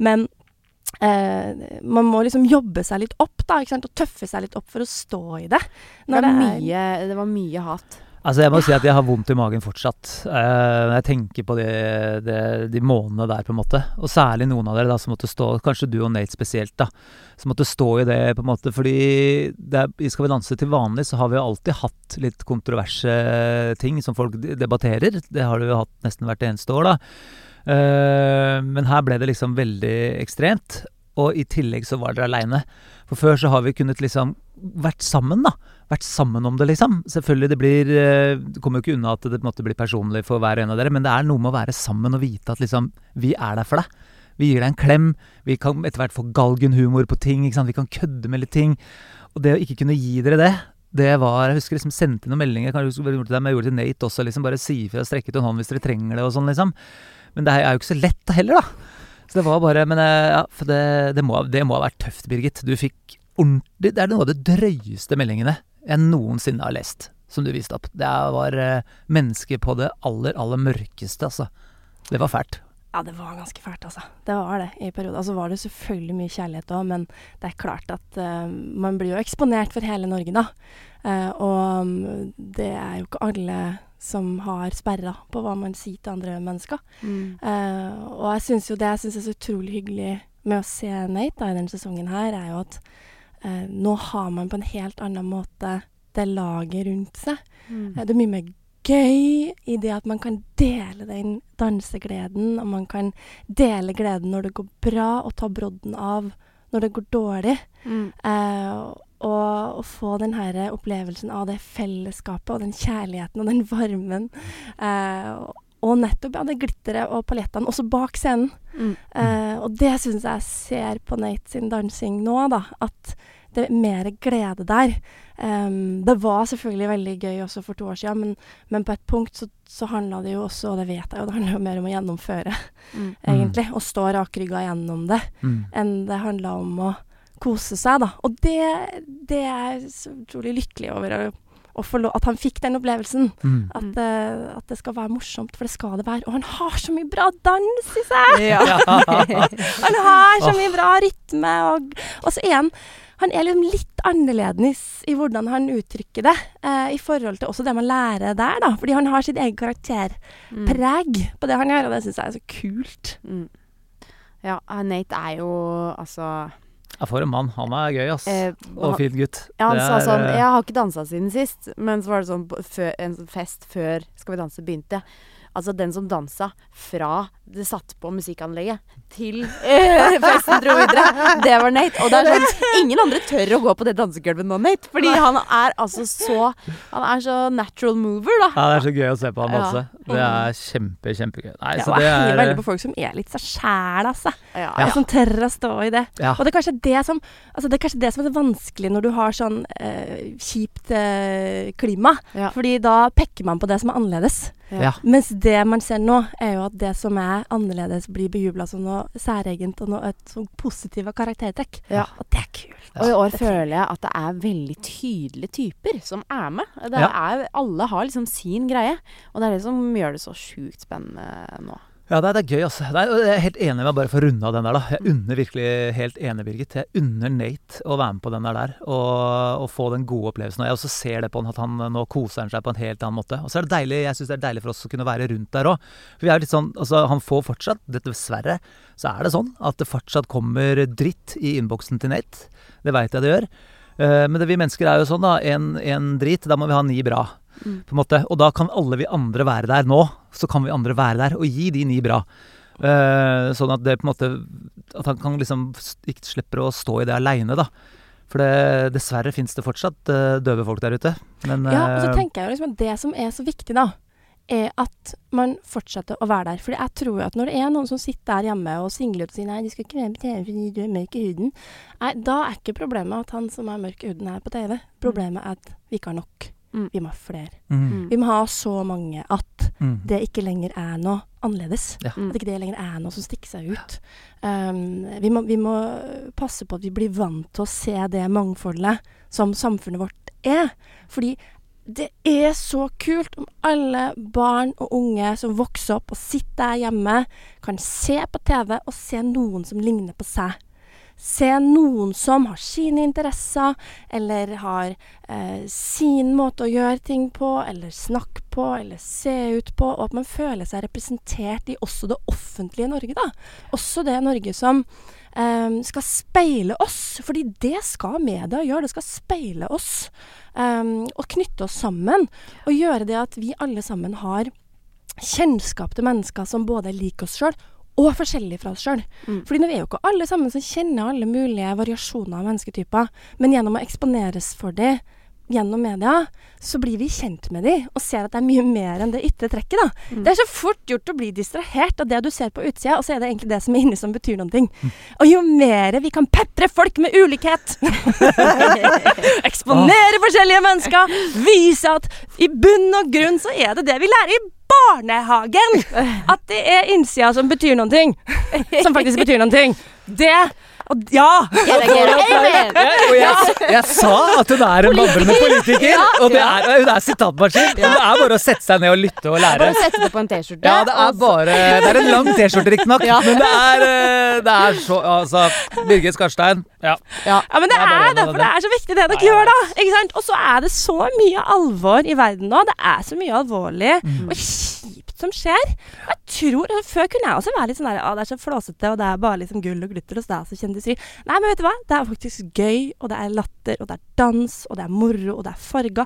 Men eh, man må liksom jobbe seg litt opp, da, ikke sant, og tøffe seg litt opp for å stå i det. Det var det mye, det var mye hat. Altså Jeg må si at jeg har vondt i magen fortsatt. Uh, jeg tenker på de, de, de månedene der, på en måte. Og særlig noen av dere da som måtte stå, kanskje du og Nate spesielt, da. Som måtte stå i det, på en måte. Fordi er, Skal vi danse til vanlig, så har vi jo alltid hatt litt kontroverse ting som folk debatterer. Det har du jo hatt nesten hvert eneste år, da. Uh, men her ble det liksom veldig ekstremt. Og i tillegg så var dere aleine. For før så har vi kunnet liksom vært sammen, da vært sammen om det, liksom. Selvfølgelig, det blir det Du kommer jo ikke unna at det på en måte blir personlig for hver en av dere, men det er noe med å være sammen og vite at liksom Vi er der for deg. Vi gir deg en klem. Vi kan etter hvert få galgenhumor på ting. ikke sant? Vi kan kødde med litt ting. Og det å ikke kunne gi dere det, det var Jeg husker liksom sendte noen meldinger. Jeg skulle gjort det, men jeg gjorde det til Nate også. liksom Bare si ifra, strekke ut en hånd hvis dere trenger det, og sånn, liksom. Men det er jo ikke så lett heller, da. Så det var bare Men eh, ja, for det, det, må, det må ha vært tøft, Birgit. Du fikk ordentlig Det er noe av det drøyeste meldingene jeg noensinne har lest, som du viste opp. Det var eh, mennesker på det aller, aller mørkeste, altså. Det var fælt. Ja, det var ganske fælt, altså. Det var det i perioder. Altså var det selvfølgelig mye kjærlighet òg, men det er klart at uh, man blir jo eksponert for hele Norge, da. Uh, og mm, det er jo ikke alle som har sperra på hva man sier til andre mennesker. Mm. Uh, og jeg syns jo det jeg synes er så utrolig hyggelig med å se Nate da, i denne sesongen her, er jo at eh, nå har man på en helt annen måte det laget rundt seg. Mm. Eh, Det er mye mer gøy i det at man kan dele den dansegleden, og man kan dele gleden når det går bra, og ta brodden av når det går dårlig. Mm. Eh, og, og få den her opplevelsen av det fellesskapet og den kjærligheten og den varmen. Eh, og- og nettopp ja, det glitteret og paljettene, også bak scenen. Mm. Eh, og det syns jeg ser på Nate sin dansing nå, da. At det er mer glede der. Um, det var selvfølgelig veldig gøy også for to år siden, men, men på et punkt så, så handla det jo også, og det vet jeg jo, det handler jo mer om å gjennomføre, Mm. egentlig. Å stå rakrygga gjennom det, Mm. enn det handla om å kose seg, da. Og det, det er jeg så utrolig lykkelig over å, At han fikk den opplevelsen. Mm. At, det- at det skal være morsomt, for det skal det være. Og han har så mye bra dans i seg! Ja. Han har så mye bra rytme, og, og så er han han er liksom litt annerledes i hvordan han uttrykker det, eh, i forhold til også det man lærer der, da. Fordi han har sitt eget karakterpreg Mm. på det han gjør, og det syns jeg er så kult. Mm. Ja, eh, Nate er jo altså Ja, for en mann. Han er gøy, ass. eh, Og fin gutt. Ja, han Det sa er, sånn eh, Jeg har ikke dansa siden sist. Men så var det sånn før, en fest før Skal vi danse begynte. Altså den som dansa fra det satt på musikkanlegget til eh, festen dro videre. Det var Nate. Og det er sånn Ingen andre tør å gå på det dansegulvet nå, Nate. Fordi han er altså så Han er så natural mover, da. Ja, det er så gøy å se på han Ja. Det er kjempe, kjempegøy. Nei, Ja, så det jeg heier er veldig på folk som er litt seg sjæl, altså. Ja, Og som tør å stå i det. Ja. Og det er kanskje det som Altså det er kanskje det som er det vanskelige når du har sånn eh, kjipt eh, klima. Ja. Fordi da pekker man på det som er annerledes. Ja. Mens det man ser nå, er jo at det som er annerledes, blir bejubla som noe særegent og noe et sånn positive karaktertrekk. Ja. Og det er kult. Og i år føler jeg at det er veldig tydelige typer som er med. Det Ja. er, alle har liksom sin greie. Og det er det som gjør det så sjukt spennende nå. Ja, det er, det er gøy, altså. Er, jeg er helt enig med bare for å runde av den der, da. Jeg unner virkelig helt enig, Birgit. Jeg unner Nate å være med på den der der, og, og få den gode opplevelsen. Og jeg også ser det på han, at han nå koser han seg på en helt annen måte. Og så er det deilig, jeg syns det er deilig for oss å kunne være rundt der òg. For vi er litt sånn, altså han får fortsatt, dessverre, så er det sånn at det fortsatt kommer dritt i innboksen til Nate. Det veit jeg det gjør. Eh, men det, vi mennesker er jo sånn, da. En, en drit, da må vi ha ni bra Mm. på en måte. Og da kan alle vi andre være der nå. Så kan vi andre være der og gi de ni bra. Uh, sånn at det på en måte At han kan liksom ikke slipper å stå i det aleine, da. For det, dessverre fins det fortsatt uh, døve folk der ute. Men Ja, og så eh, tenker jeg jo liksom at det som er så viktig, da, er at man fortsetter å være der. Fordi jeg tror at når det er noen som sitter der hjemme og singler ut og sier nei, de skal ikke være på TV fordi du er mørk i huden, nei, da er ikke problemet at han som er mørk i huden er på TV. Problemet er at vi ikke har nok. Mm. Vi må ha flere. mm, Vi må ha så mange at mm. det ikke lenger er noe annerledes. Ja. Mm. At ikke det lenger er noe som stikker seg ut. Um, vi, må, vi må passe på at vi blir vant til å se det mangfoldet som samfunnet vårt er. Fordi det er så kult om alle barn og unge som vokser opp og sitter der hjemme, kan se på TV og se noen som ligner på seg. Se noen som har sine interesser, eller har eh, sin måte å gjøre ting på, eller snakke på, eller se ut på, og at man føler seg representert i også det offentlige Norge, da. Også det Norge som eh, skal speile oss, fordi det skal media gjøre, det skal speile oss. eh, og knytte oss sammen, og gjøre det at vi alle sammen har kjennskap til mennesker som både liker oss sjøl og forskjellige fra oss sjøl. Mm. Fordi nå er jo ikke alle sammen som kjenner alle mulige variasjoner av mennesketyper, men gjennom å eksponeres for dem gjennom media, så blir vi kjent med dem og ser at det er mye mer enn det ytre trekket. da. Mm. Det er så fort gjort å bli distrahert av det du ser på utsida, og så er det egentlig det som er inni som betyr noen ting. Og jo mer vi kan pepre folk med ulikhet, eksponere forskjellige mennesker, vise at i bunn og grunn så er det det vi lærer i barnehagen. At det er innsida som betyr noen ting. Som faktisk betyr noen ting. Det Ja! Jeg! Jeg, jeg, jeg sa at hun er en babrende politiker, og det er, hun er sitatmaskin. Og det er bare å sette seg ned og lytte og lære. Bare sette det på en T-skjorte. Ja, det er bare Det er en lang T-skjorte, riktignok, men det er, eh, det er så Altså, Birgit Skarstein. Ja. Ja. Ja, men det Det er er derfor det er så viktig det dere gjør, da. Ikke sant? Og så er det så mye alvor i verden nå. Det er så mye alvorlig Mm. og kjipt som skjer. Jeg tror, altså, Før kunne jeg også være litt sånn der, ah, det er så flåsete, og det er bare liksom gull og glitter og stas og kjendiseri. Nei, men vet du hva? Det er faktisk gøy, og det er latter, og det er dans, og det er moro, og det er farga.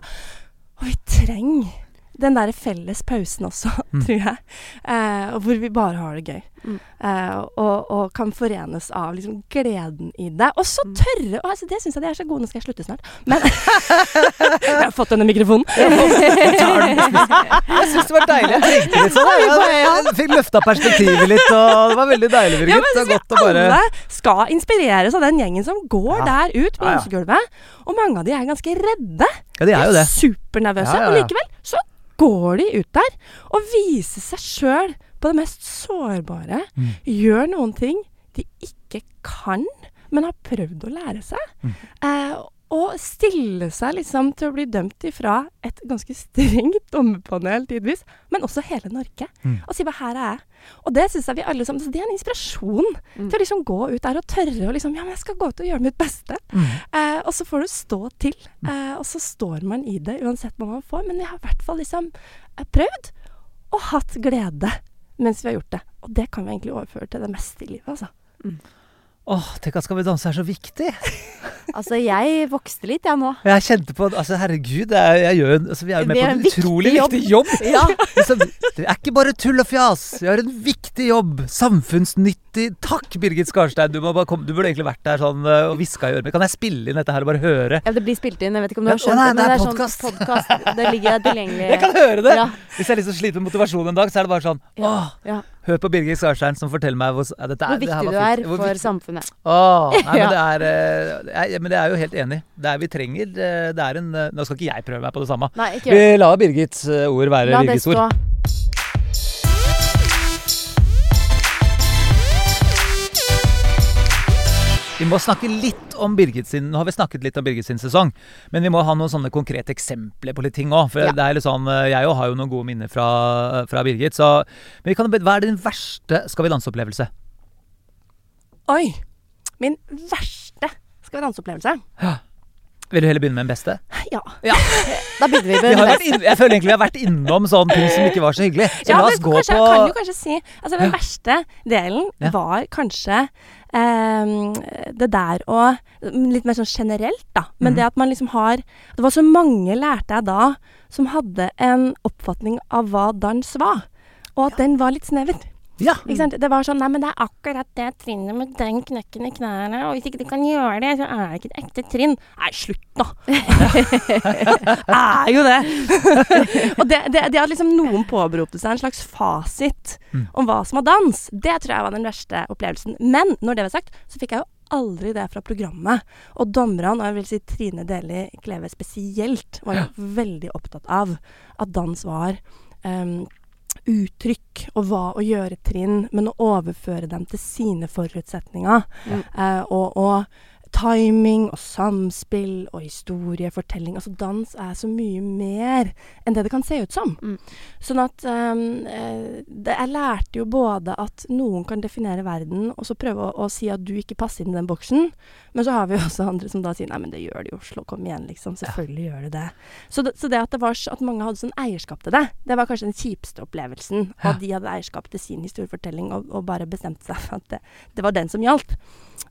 Og vi trenger den der felles pausen også, Mm. tror jeg. Eh, hvor vi bare har det gøy. Mm. Eh, og, og kan forenes av liksom gleden i det. Og så Mm. tørre altså, Det syns jeg de er så gode. Nå skal jeg slutte snart. Men Jeg har fått denne mikrofonen. Jeg syns det var deilig. Jeg trengte litt sånn. Jeg, jeg fikk løfta perspektivet litt, og det var veldig deilig, Birgit. Ja, men det godt å bare Alle skal inspireres av den gjengen som går Ja. der ut på dansegulvet. Og mange av de er ganske redde. Ja, de er jo det. Supernervøse. Og likevel så går de ut der og viser seg sjøl på det mest sårbare. Mm. Gjør noen ting de ikke kan, men har prøvd å lære seg. Mm. Eh, og stille seg liksom til å bli dømt ifra et ganske strengt dommerpanel tidvis, men også hele Norge. Mm. Og si hva her er jeg. Og det syns jeg vi alle sammen så Det er en inspirasjon Mm. til å liksom gå ut der og tørre å liksom Ja, men jeg skal gå ut og gjøre mitt beste. Mm. Eh, og så får du stå til. Eh, og så står man i det uansett hva man får. Men vi har i hvert fall liksom eh, prøvd og hatt glede mens vi har gjort det. Og det kan vi egentlig overføre til det meste i livet, altså. Mm. Åh, tenk at Skal vi danse er så viktig! Altså, jeg vokste litt, jeg nå. Jeg kjente på Altså, herregud, er, jeg gjør, en- altså, vi er jo med er på en en viktig utrolig jobb. viktig jobb. Ja. Liksom, det er ikke bare tull og fjas. Vi har en viktig jobb. Samfunnsnyttig. Takk, Birgit Skarstein. Du, må bare komme, du burde egentlig vært der sånn øh, og hviska i øret. mitt. kan jeg spille inn dette her og bare høre? ja, det blir spilt inn. Jeg vet ikke om du har skjønt ja, nei, det, men det er podcast. sånn podkast. Det ligger tilgjengelig. Jeg kan høre det! Ja, Hvis jeg liksom sliter med motivasjonen en dag, så er det bare sånn. Åh, ja. hør på Birgit Skarstein som forteller meg hvor, er, Hvor viktig du er for viktig- samfunnet. Åh, nei, men det er eh, jeg, Men det er jo helt enig. Det er vi trenger eh, Det er en eh, Nå skal ikke jeg prøve meg på det samme. Nei, ikke. Vi lar Birgits eh, ord være Birgits stå. ord. Vi må snakke litt om Birgit sin Nå har vi snakket litt om Birgit sin sesong, men vi må ha noen sånne konkrete eksempler på litt ting òg. For Ja. det er litt sånn eh, Jeg òg har jo noen gode minner fra, fra Birgit. Så Men vi kan, hva er din verste Skal vi danse-opplevelse? Oi! Min verste Skal vi danse-opplevelse? Vil du heller begynne med den beste? Ja. Da begynner vi Vi med den beste. inn, jeg føler egentlig vi har vært innom sånne ting som ikke var så hyggelig. Så ja, la oss gå kanskje, på kan jo kanskje si Altså, den Ja. verste delen Ja. var kanskje ehm, det der å Litt mer sånn generelt, da. Men mm. det at man liksom har Det var så mange, lærte jeg da, som hadde en oppfatning av hva dans var. Og at den var litt snever. Ja. Ikke sant? Det var sånn Nei, men det er akkurat det trinnet med den knekken i knærne, og hvis ikke du kan gjøre det, så er det ikke et ekte trinn. Nei, slutt nå! er jo det! og det, det, det at liksom noen påberopte seg en slags fasit Mm. om hva som var dans, det tror jeg var den verste opplevelsen. Men når det var sagt, så fikk jeg jo aldri det fra programmet. Og dommerne, og jeg vil si Trine Deli Kleve spesielt, var jo veldig opptatt av at dans var em, uttrykk og hva å gjøre trinn, men å overføre dem til sine forutsetninger. Mm. Eh, og, og timing og samspill og historiefortelling. Altså dans er så mye mer enn det det kan se ut som. Mm. Sånn at eh, det, Jeg lærte jo både at noen kan definere verden, og så prøve å, å si at du ikke passer inn i den boksen. Men så har vi også andre som da sier nei, men det gjør det jo, slå, kom igjen, liksom. Selvfølgelig gjør det det. Så, det. så det at det var at mange hadde sånn eierskap til det, det var kanskje den kjipeste opplevelsen. Ja. at de hadde eierskap til sin historiefortelling og, og bare bestemte seg for at det, det var den som gjaldt.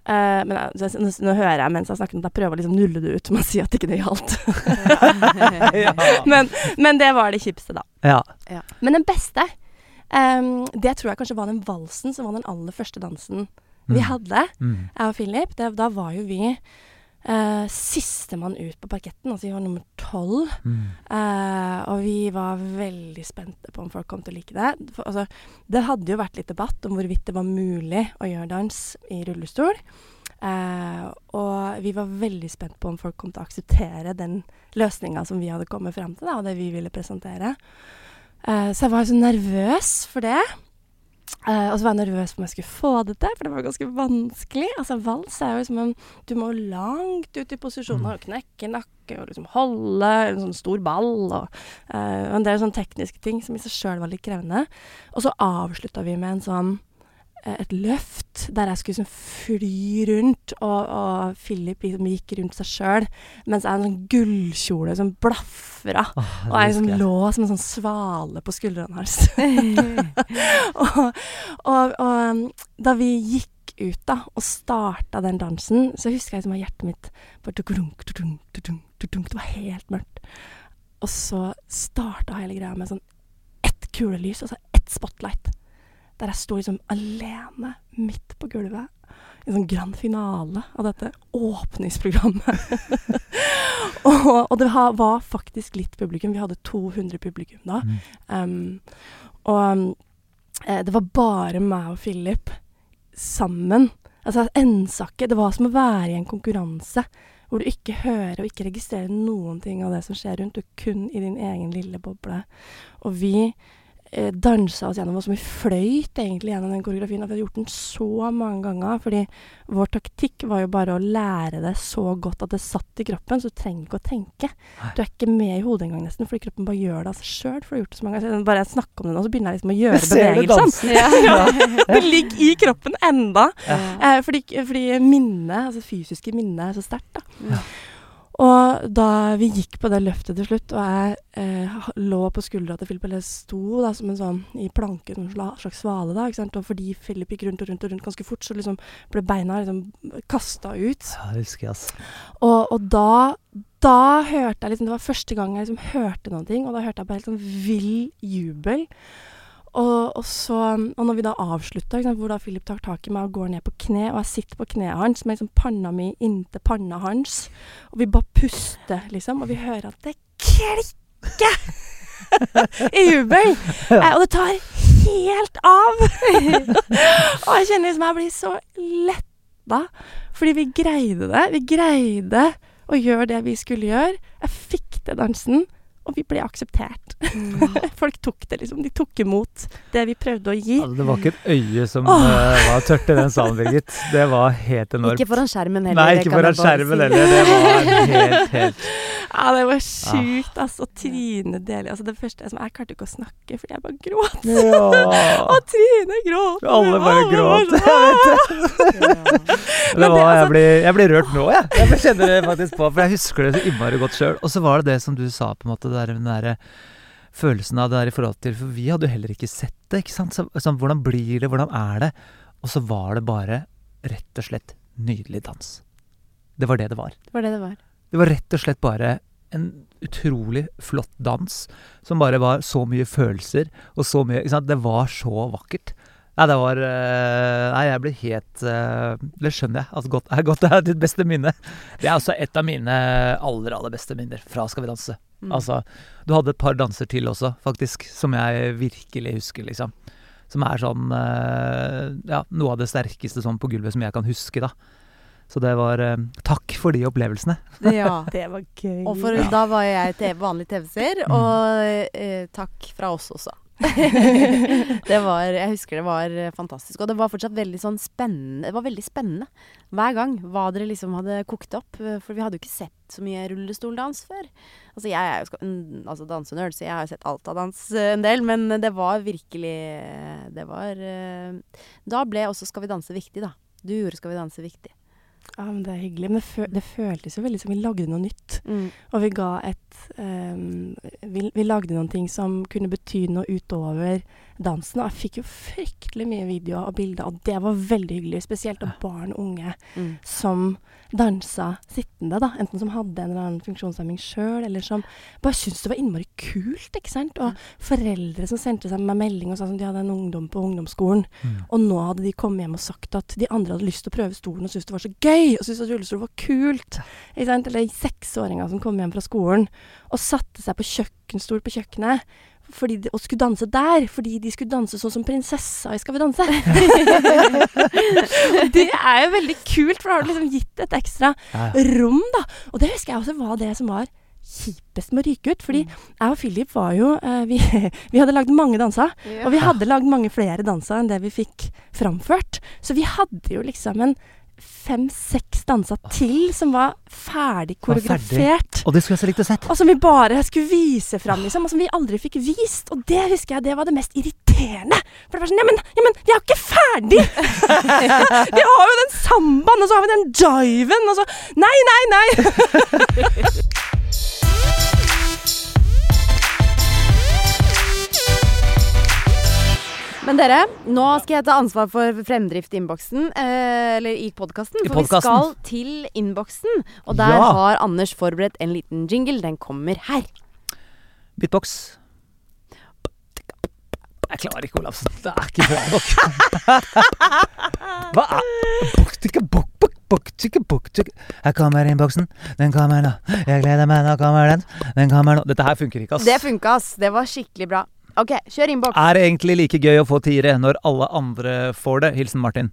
Eh, men jeg- nå, nå hører jeg mens jeg snakker, at jeg prøver å liksom nulle det ut med å si at ikke det gjaldt. ja. men, men det var det kjipeste, da. ja. Men den beste, um, det tror jeg kanskje var den valsen som var den aller første dansen vi Mm. hadde, Mm. jeg og Philip. Det, da var jo vi uh, sistemann ut på parketten, altså vi var nummer tolv. Mm. Eh, og vi var veldig spente på om folk kom til å like det. For, altså, det hadde jo vært litt debatt om hvorvidt det var mulig å gjøre dans i rullestol. Uh, og vi var veldig spent på om folk kom til å akseptere den løsninga som vi hadde kommet frem til, da, og det vi ville presentere. Eh, så jeg var så nervøs for det. Eh, og så var jeg nervøs for om jeg skulle få det til, for det var ganske vanskelig. Altså Vals er jo som en Du må langt ut i posisjoner og knekke nakke og liksom holde en sånn stor ball og eh, en del sånne tekniske ting som i seg sjøl var litt krevende. Og så avslutta vi med en sånn et løft der jeg skulle liksom fly rundt, og, og Philip liksom gikk rundt seg sjøl, mens jeg hadde en sånn gullkjole som blafra. oh, Og jeg liksom lå som en sånn svale på skuldrene hans. og, og, og um, da vi gikk ut da, og starta den dansen, så husker jeg liksom at hjertet mitt. Det var helt mørkt. Og så starta hele greia med sånn ett kulelys, altså ett spotlight. Der jeg sto liksom alene midt på gulvet. En sånn grand finale av dette åpningsprogrammet. og, og det var faktisk litt publikum. Vi hadde 200 publikum da. Mm. Um, og eh, det var bare meg og Philip sammen. Altså ensakke, Det var som å være i en konkurranse hvor du ikke hører og ikke registrerer noen ting av det som skjer rundt. Du er kun i din egen lille boble. Og vi dansa oss gjennom, og som vi fløyt egentlig gjennom den koreografien. Og vi hadde gjort den så mange ganger, fordi vår taktikk var jo bare å lære det så godt at det satt i kroppen, så du trenger ikke å tenke. Du er ikke med i hodet engang nesten, fordi kroppen bare gjør det av seg sjøl. For du har gjort det så mange ganger. Bare jeg snakker om det nå, så begynner jeg liksom å gjøre bevegelsene. dansen? Det ligger i kroppen enda. Ja. Eh, fordi, fordi minnet, altså fysiske minnet, er så sterkt. da. Ja. Og da vi gikk på det løftet til slutt, og jeg eh, lå på skuldra til Philip, eller sto da som en sånn i planke, som en slags svale, da, ikke sant, og fordi Philip gikk rundt og rundt og rundt ganske fort, så liksom ble beina liksom kasta ut. Ja, det husker jeg, ass. Og, og da, da hørte jeg liksom Det var første gang jeg liksom hørte noen ting, og da hørte jeg bare helt sånn vill jubel. Og, og, så, og når vi da avslutta, hvor da Philip tar tak i meg og går ned på kne, og jeg sitter på kneet hans med liksom panna mi inntil panna hans, og vi bare puster, liksom, og vi hører at det klikker i jubel. Eh, og det tar helt av. og jeg kjenner liksom jeg blir så letta, fordi vi greide det. Vi greide å gjøre det vi skulle gjøre. Jeg fikk til dansen, og vi ble akseptert. Folk tok det, liksom. De tok imot det vi prøvde å gi. Altså, det var ikke et øye som oh. var tørt i den salen, Birgit. Det var helt enormt. Ikke foran skjermen heller. Nei, ikke foran skjermen si. heller. Det var helt, helt Ja, det var sjukt, altså. Trine Deli Altså, det første som Jeg klarte ikke å snakke, fordi jeg bare gråt. Ja. Og Trine gråt. Alle bare gråt. Det var, jeg, altså- blir, jeg blir rørt nå, jeg. Jeg kjenner det faktisk på, for jeg husker det så innmari godt sjøl. Og så var det det som du sa, på en måte, der, den derre følelsen av det der i forhold til For vi hadde jo heller ikke sett det, ikke sant. Så, så, hvordan blir det, hvordan er det? Og så var det bare rett og slett nydelig dans. Det var det det var. Det var det det var. Det var rett og slett bare en utrolig flott dans som bare var så mye følelser og så mye ikke sant? Det var så vakkert. Nei, det var eh, Nei, jeg blir helt eh, Det skjønner jeg Altså, godt er godt det er ditt beste minne. Det er også et av mine aller, aller beste minner fra Skal vi danse. Mm. Altså, du hadde et par danser til også, faktisk, som jeg virkelig husker, liksom. Som er sånn eh, Ja, noe av det sterkeste sånn på gulvet som jeg kan huske, da. Så det var eh, Takk for de opplevelsene. Ja. Det var gøy. Og for, da var jeg TV, vanlig TV-seer, Mm. og eh, takk fra oss også. det var, jeg husker det var eh, fantastisk. Og det var fortsatt veldig sånn spennende. Det var veldig spennende hver gang hva dere liksom hadde kokt opp. eh, For vi hadde jo ikke sett så mye rullestoldans før. Altså jeg er jo altså dansenerd, så jeg har jo sett alt av dans eh, en del. Men det var virkelig Det var Da ble også Skal vi danse viktig, da. Du gjorde Skal vi danse viktig. Ja, men Det er hyggelig. Men det, fø det føltes jo veldig som vi lagde noe nytt. Og vi ga et um, vi, vi lagde noen ting som kunne bety noe utover dansen. Og jeg fikk jo fryktelig mye videoer og bilder, og det var veldig hyggelig. Spesielt av barn og unge Mm. som dansa sittende, da. Enten som hadde en eller annen funksjonshemming sjøl, eller som bare syntes det var innmari kult, ikke sant. Og foreldre som sendte seg med melding og sa at de hadde en ungdom på ungdomsskolen. Og nå hadde de kommet hjem og sagt at de andre hadde lyst til å prøve stolen og syntes det var så gøy, og syntes at rullestol var kult. Ikke sant? Eller seksåringer som kom hjem fra skolen og satte seg på kjøkkenstol på kjøkkenet fordi de, og skulle danse der, fordi de skulle danse sånn som prinsessa i Skal vi danse. det er jo veldig kult, for da har du liksom gitt et ekstra Ja. rom, da. Og det husker jeg også var det som var kjipest med å ryke ut. Fordi jeg og Philip var jo uh, vi, vi hadde lagd mange danser. Og vi hadde lagd mange flere danser enn det vi fikk framført. Så vi hadde jo liksom en fem-seks danser til som var ferdig koreografert. Og det skulle jeg så likt å sett. Og som vi bare skulle vise fram, liksom. Og som vi aldri fikk vist. Og det husker jeg det var det mest irriterende. For det var sånn Ja, men, ja, men vi er jo ikke ferdig! vi har jo den sambaen, og så har vi den jiven, og så Nei, nei, nei! Men dere, nå skal jeg ta ansvar for fremdrift i innboksen. Eh, eller i podkasten. For vi skal til innboksen. Og der Ja. har Anders forberedt en liten jingle. Den kommer her. Beatbox. Jeg klarer ikke, Olafsen. Det er ikke bra nok. Hva er. Her kommer innboksen. Den kommer nå. Jeg gleder meg, nå kommer den. Den kommer nå. Dette her funker ikke, ass. Det funka, ass. Det var skikkelig bra. OK, kjør innboks. Er det egentlig like gøy å få tiere når alle andre får det? Hilsen Martin.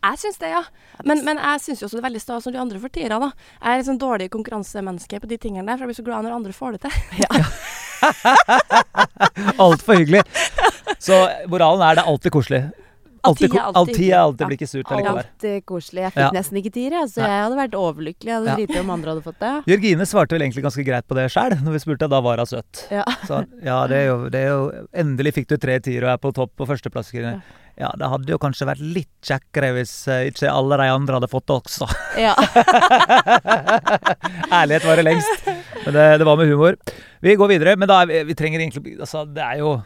Jeg syns det, ja. Men, men jeg syns jo også det er veldig stas når de andre får tiere, da. Jeg er litt sånn dårlig konkurransemenneske på de tingene der, for jeg blir så glad når andre får det til. Altfor hyggelig. Så moralen er det er alltid koselig. Alltid, Alltid alltid alltid blir ikke surt allikevel. Alltid koselig. Jeg fikk Ja. nesten ikke tier, jeg, så jeg hadde vært overlykkelig. Jeg hadde Ja. om andre hadde fått det. Jørgine svarte vel egentlig ganske greit på det sjøl, når vi spurte. Da var hun søt. Ja. Så ja, det er, jo, det er jo Endelig fikk du tre tiere og er på topp på førsteplass. Ja. Ja, det hadde jo kanskje vært litt kjekkere hvis eh, ikke alle de andre hadde fått det også. Ja. Ærlighet varer lengst. Men det, det var med humor. Vi går videre, men da er vi, vi trenger egentlig Altså, det er jo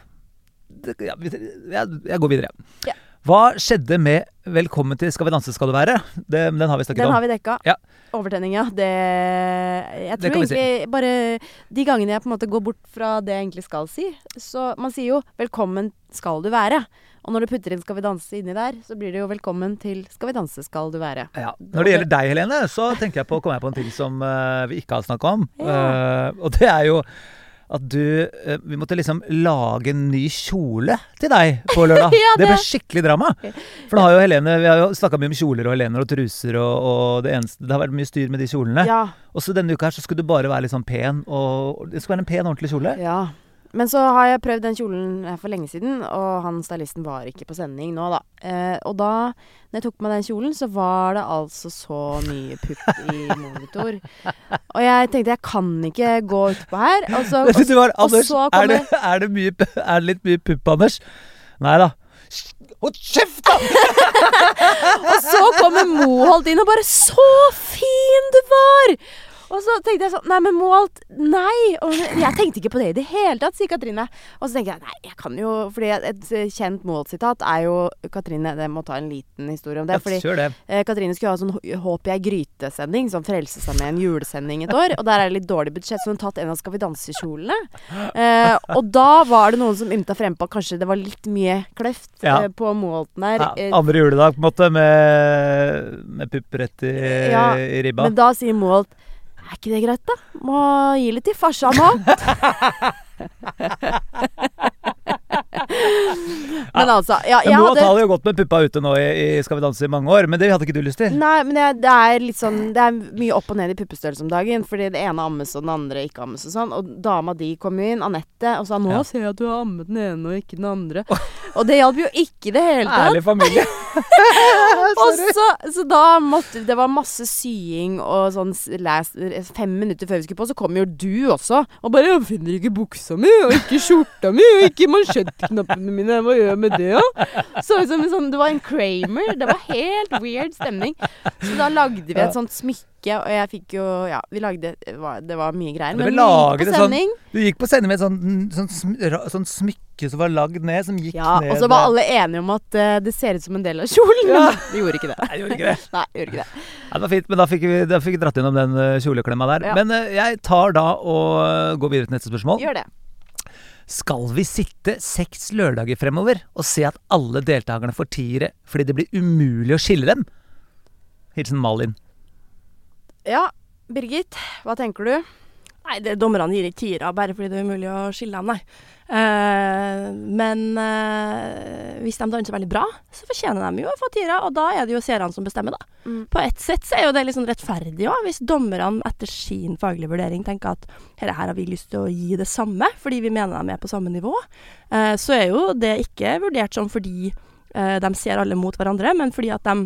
det, ja, vi, jeg, jeg går videre. Ja. Hva skjedde med 'Velkommen til Skal vi danse skal du være'? Det, den har vi snakket Den om. har vi dekka. Ja. Overtenning, ja. Det Jeg tror si. egentlig bare De gangene jeg på en måte går bort fra det jeg egentlig skal si Så man sier jo 'velkommen skal du være'. Og når du putter inn 'Skal vi danse' inni der, så blir det jo 'velkommen til 'Skal vi danse skal du være'. Ja. Når det gjelder deg, Helene, så tenker jeg på, kommer jeg på en ting som uh, vi ikke har snakka om. Ja. Uh, og det er jo at du eh, Vi måtte liksom lage en ny kjole til deg på lørdag. Ja, det ble skikkelig drama. For da har jo Helene Vi har jo snakka mye om kjoler og Helene og truser og, og det eneste Det har vært mye styr med de kjolene. Ja. Og så denne uka her så skulle du bare være litt sånn pen, og det skulle være en pen, ordentlig kjole. Ja. Men så har jeg prøvd den kjolen for lenge siden, og han stylisten var ikke på sending nå, da. Eh, og da når jeg tok på meg den kjolen, så var det altså så mye pupp i monitor. Og jeg tenkte jeg kan ikke gå utpå her. Og så, og, var, Anders, og så kommer er, det, er, det mye, er det litt mye pupp, Anders? Nei da. Hold kjeft, da! og så kommer Moholt inn og bare 'Så fin du var!' Og så tenkte jeg sånn Nei, men målt nei! Og jeg tenkte ikke på det i det hele tatt, sier Katrine. Og så tenker jeg nei, jeg kan jo Fordi et kjent Moholt-sitat er jo Katrine, det må ta en liten historie om det. Fordi det. Eh, Katrine skulle ha sånn Håper jeg grytesending, sånn Frelsesarmeen julesending et år. Og der er det litt dårlig budsjett, så hun tatt en av Skal vi danse-kjolene. Eh, og da var det noen som ymta frempå at kanskje det var litt mye kløft Ja. eh, på Moholten her. Ja, Eh, andre juledag, på en måte, med, med pupp rett i, Ja, i ribba. men da sier Moholt Er ikke det greit, da? Må gi litt til farsan òg. men altså Ja, jeg Moa hadde har jo gått med puppa ute nå i, i Skal vi danse i mange år, men det hadde ikke du lyst til? Nei, men det, det er litt sånn Det er mye opp og ned i puppestørrelse om dagen. Fordi det ene ammes og den andre ikke ammes og sånn. Og dama di kom inn, Anette, og sa 'nå Ja. ser jeg at du har ammet den ene og ikke den andre'. og det hjalp jo ikke i det hele tatt. Ærlig familie. Og så, så da måtte Det var masse sying og sånn last, Fem minutter før vi skulle på, så kom jo du også. Og bare 'Jeg finner ikke buksa mi, og ikke skjorta mi, og ikke mansjettknappene mine. Hva gjør jeg med det, da?' Så ut som en sånn Det var en Kramer. Det var helt weird stemning. Så da lagde vi et sånt smykke, og jeg fikk jo Ja, vi lagde Det var, det var mye greier. Men vi gikk på sending. sånn-. Du gikk på sending med et sånn, sånt, ra- sånn smykke som var lagd ned, som gikk Ja, ned og så var alle enige om at uh, det ser ut som en del av kjolen. Ja. Men det gjorde ikke det. Nei, det gjorde ikke det. Nei, gjorde ikke det. Ja, det var fint, men da fikk vi, da fikk vi dratt gjennom den eh, kjoleklemma der. Ja. Men uh, jeg tar da og går videre til neste spørsmål. Gjør det. Skal vi sitte seks lørdager fremover og se at alle deltakerne får tiere fordi det blir umulig å skille dem? Hilsen Malin. Ja, Birgit, hva tenker du? Nei, det, dommerne gir ikke tiere bare fordi det er umulig å skille dem, nei. Uh, men uh, hvis de danser veldig bra, så fortjener de jo å få tiere, og da er det jo seerne som bestemmer, da. Mm. På ett sett så er jo det litt sånn rettferdig òg, hvis dommerne etter sin faglige vurdering tenker at her, her har vi lyst til å gi det samme, fordi vi mener de er på samme nivå, uh, så er jo det ikke vurdert som fordi eh, de ser alle mot hverandre, men fordi at de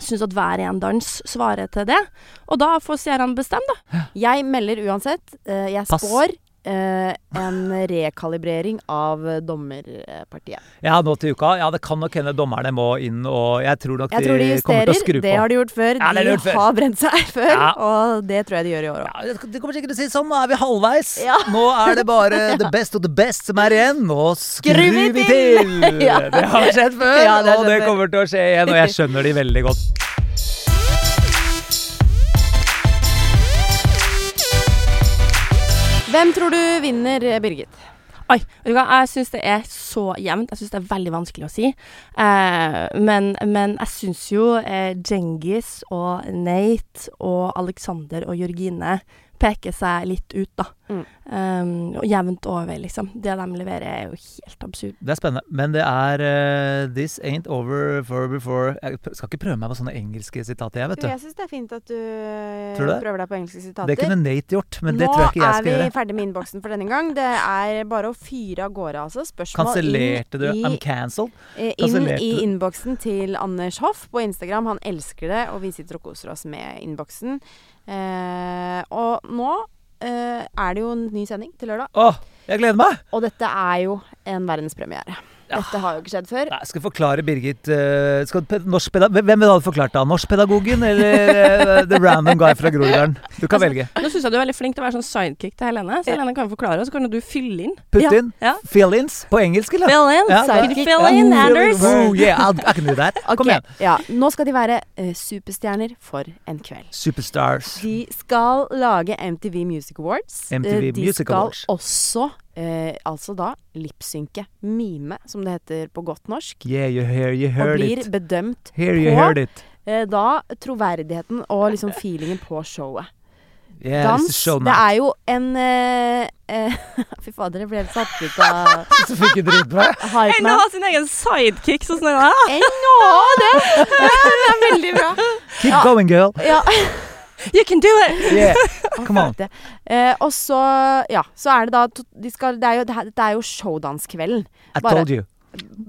syns at hver en dans svarer til det. Og da får seerne bestemme, da. Jeg melder uansett. eh, jeg Pass. spår eh, en rekalibrering av dommerpartiet. Ja, nå til uka. Ja, det kan nok hende dommerne må inn og Jeg tror nok Jeg tror de de kommer til å skru på. Det har de gjort før. Ja, de de gjort før. har brent seg før, Ja. og det tror jeg de gjør i år òg. Ja, det- det kommer sikkert til å si sånn, nå er vi halvveis. Ja. Nå er det bare the best of the best som er igjen. Nå skrur vi til! til! Ja. Det har skjedd før, Ja, det har og det kommer til å skje igjen. Og jeg skjønner de veldig godt. Hvem tror du vinner, Birgit? Oi, jeg syns det er så jevnt. Jeg syns det er veldig vanskelig å si. Eh, men, men jeg syns jo eh, og Nate og Alexander og Jørgine peker seg litt ut, da. Mm. Um, og jevnt over, liksom. Det de leverer, er jo helt absurd. Det er spennende. Men det er uh, This ain't over for before Jeg skal ikke prøve meg på sånne engelske sitater, jeg, vet Du, du. jeg syns det er fint at du eh, du prøver deg på engelske sitater. Det kunne Nate gjort, men det Nå tror jeg ikke jeg skal er gjøre. vi ferdig med innboksen for denne gang. Det er bare å fyre av gårde, altså. Spørsmål Kansellerte du inn I'm i, cancelled? eh, inn i innboksen til Anders Hoff på Instagram. Han elsker det, og vi sitter og koser oss med innboksen. Eh, og nå eh, er det jo en ny sending til lørdag. Åh, jeg gleder meg! Og dette er jo en verdenspremiere. Dette har jo ikke skjedd før. Nei, jeg skal forklare Birgit uh, skal, Hvem ville du forklart da? Norskpedagogen eller uh, the random guy fra Groruddalen? Du kan Altså, velge. Nå syns jeg du er veldig flink til å være sånn sidekick til Helene. Så Helene kan forklare, og så kan du fylle inn. Put Ja. in Ja. fill-ins på engelsk, eller? Fill in, Ja, sidekick. sidekick. Fill in, yeah. Anders. Oh, yeah, I'll, I can do that. Kom igjen. Ja, nå skal de være uh, superstjerner for en kveld. Superstars. De skal lage MTV Music Awards. MTV de Music skal også eh, altså da lipsynke, mime, som det heter på godt norsk. Yeah, you hear, you Og blir it. bedømt Here you på heard it. eh, da troverdigheten og liksom feelingen på showet. Yeah, Dans, show det er jo en eh, eh, Fy fader, jeg ble helt satt ut av Så fikk jeg dritt hype Ennå har sin egen sidekick sånn som det. der. Ennå har det! Det er veldig bra. Keep Ja. going, girl. Ja. You can do it! Yeah, come on. Eh, og så, ja, så er det da to- de skal, det er jo, det er jo showdanskvelden. I Bare- told you.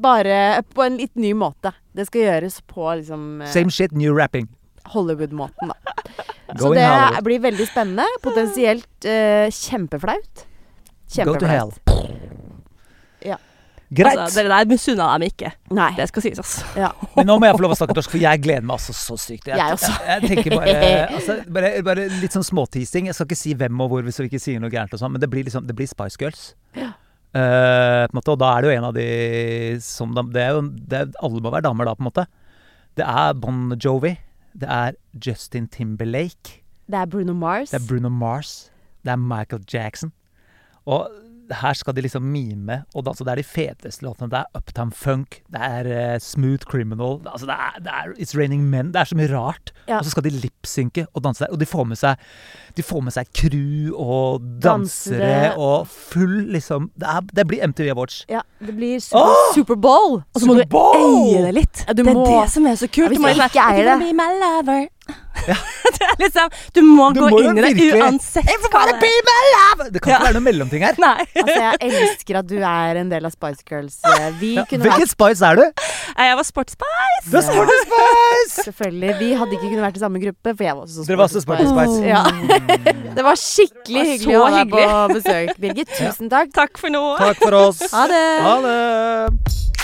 Bare på en litt ny måte. Det skal gjøres på liksom eh, Same shit, new rapping. Hollywood-måten, da. Så Going det Hollywood. blir veldig spennende. Potensielt eh, kjempeflaut. Go to hell. Ja. Greit. Altså, dere der misunna dem ikke. Nei. Det skal sies, altså. Ja. Men nå må jeg få lov å snakke norsk, for jeg gleder meg altså så sykt. Jeg også. Jeg, jeg tenker bare, altså, bare, bare litt sånn småteasing. Jeg skal ikke si hvem og hvor hvis vi ikke sier noe gærent og sånn, men det blir liksom Det blir Spice Girls. Ja. Uh, på en måte, og da er det jo en av de som de, det er jo, det er, Alle må være damer da, på en måte. Det er Bon Jovi. Det er Justin Timberlake. Det er Bruno Mars. Det er Bruno Mars. Det er Michael Jackson. Og her skal de liksom mime og danse. Det er de feteste låtene. Det er Uptown Funk, det er uh, Smooth Criminal Altså det er, det er It's Raining Men. Det er så mye rart. Ja. Og så skal de lipsynke og danse der. Og de får med seg De får med seg crew og dansere, Dansere. og full liksom Det, er, det blir MTV Awards. Ja, det blir Super, oh! Superbowl. Og så må du eie det litt. Ja, det er det som er så kult. Hvis du må ikke eier det." det er liksom, du må Du gå må inn i det virkelig- uansett Everybody det be my love! Det kan Ja. ikke være noen mellomting her. Nei. Altså, jeg elsker at du er en del av Spice Girls. Eh, Vi Ja. kunne Hvilken Spice er du? Jeg var sportsspice. Du er Sporty Spice! Selvfølgelig. Vi hadde ikke kunnet vært i samme gruppe, for jeg var også så Dere var også Sporty Spice. Ja. Det var skikkelig Det var hyggelig å ha deg på besøk, Birgit. Tusen takk. Takk for nå. Takk for oss. Ha det. Ha det.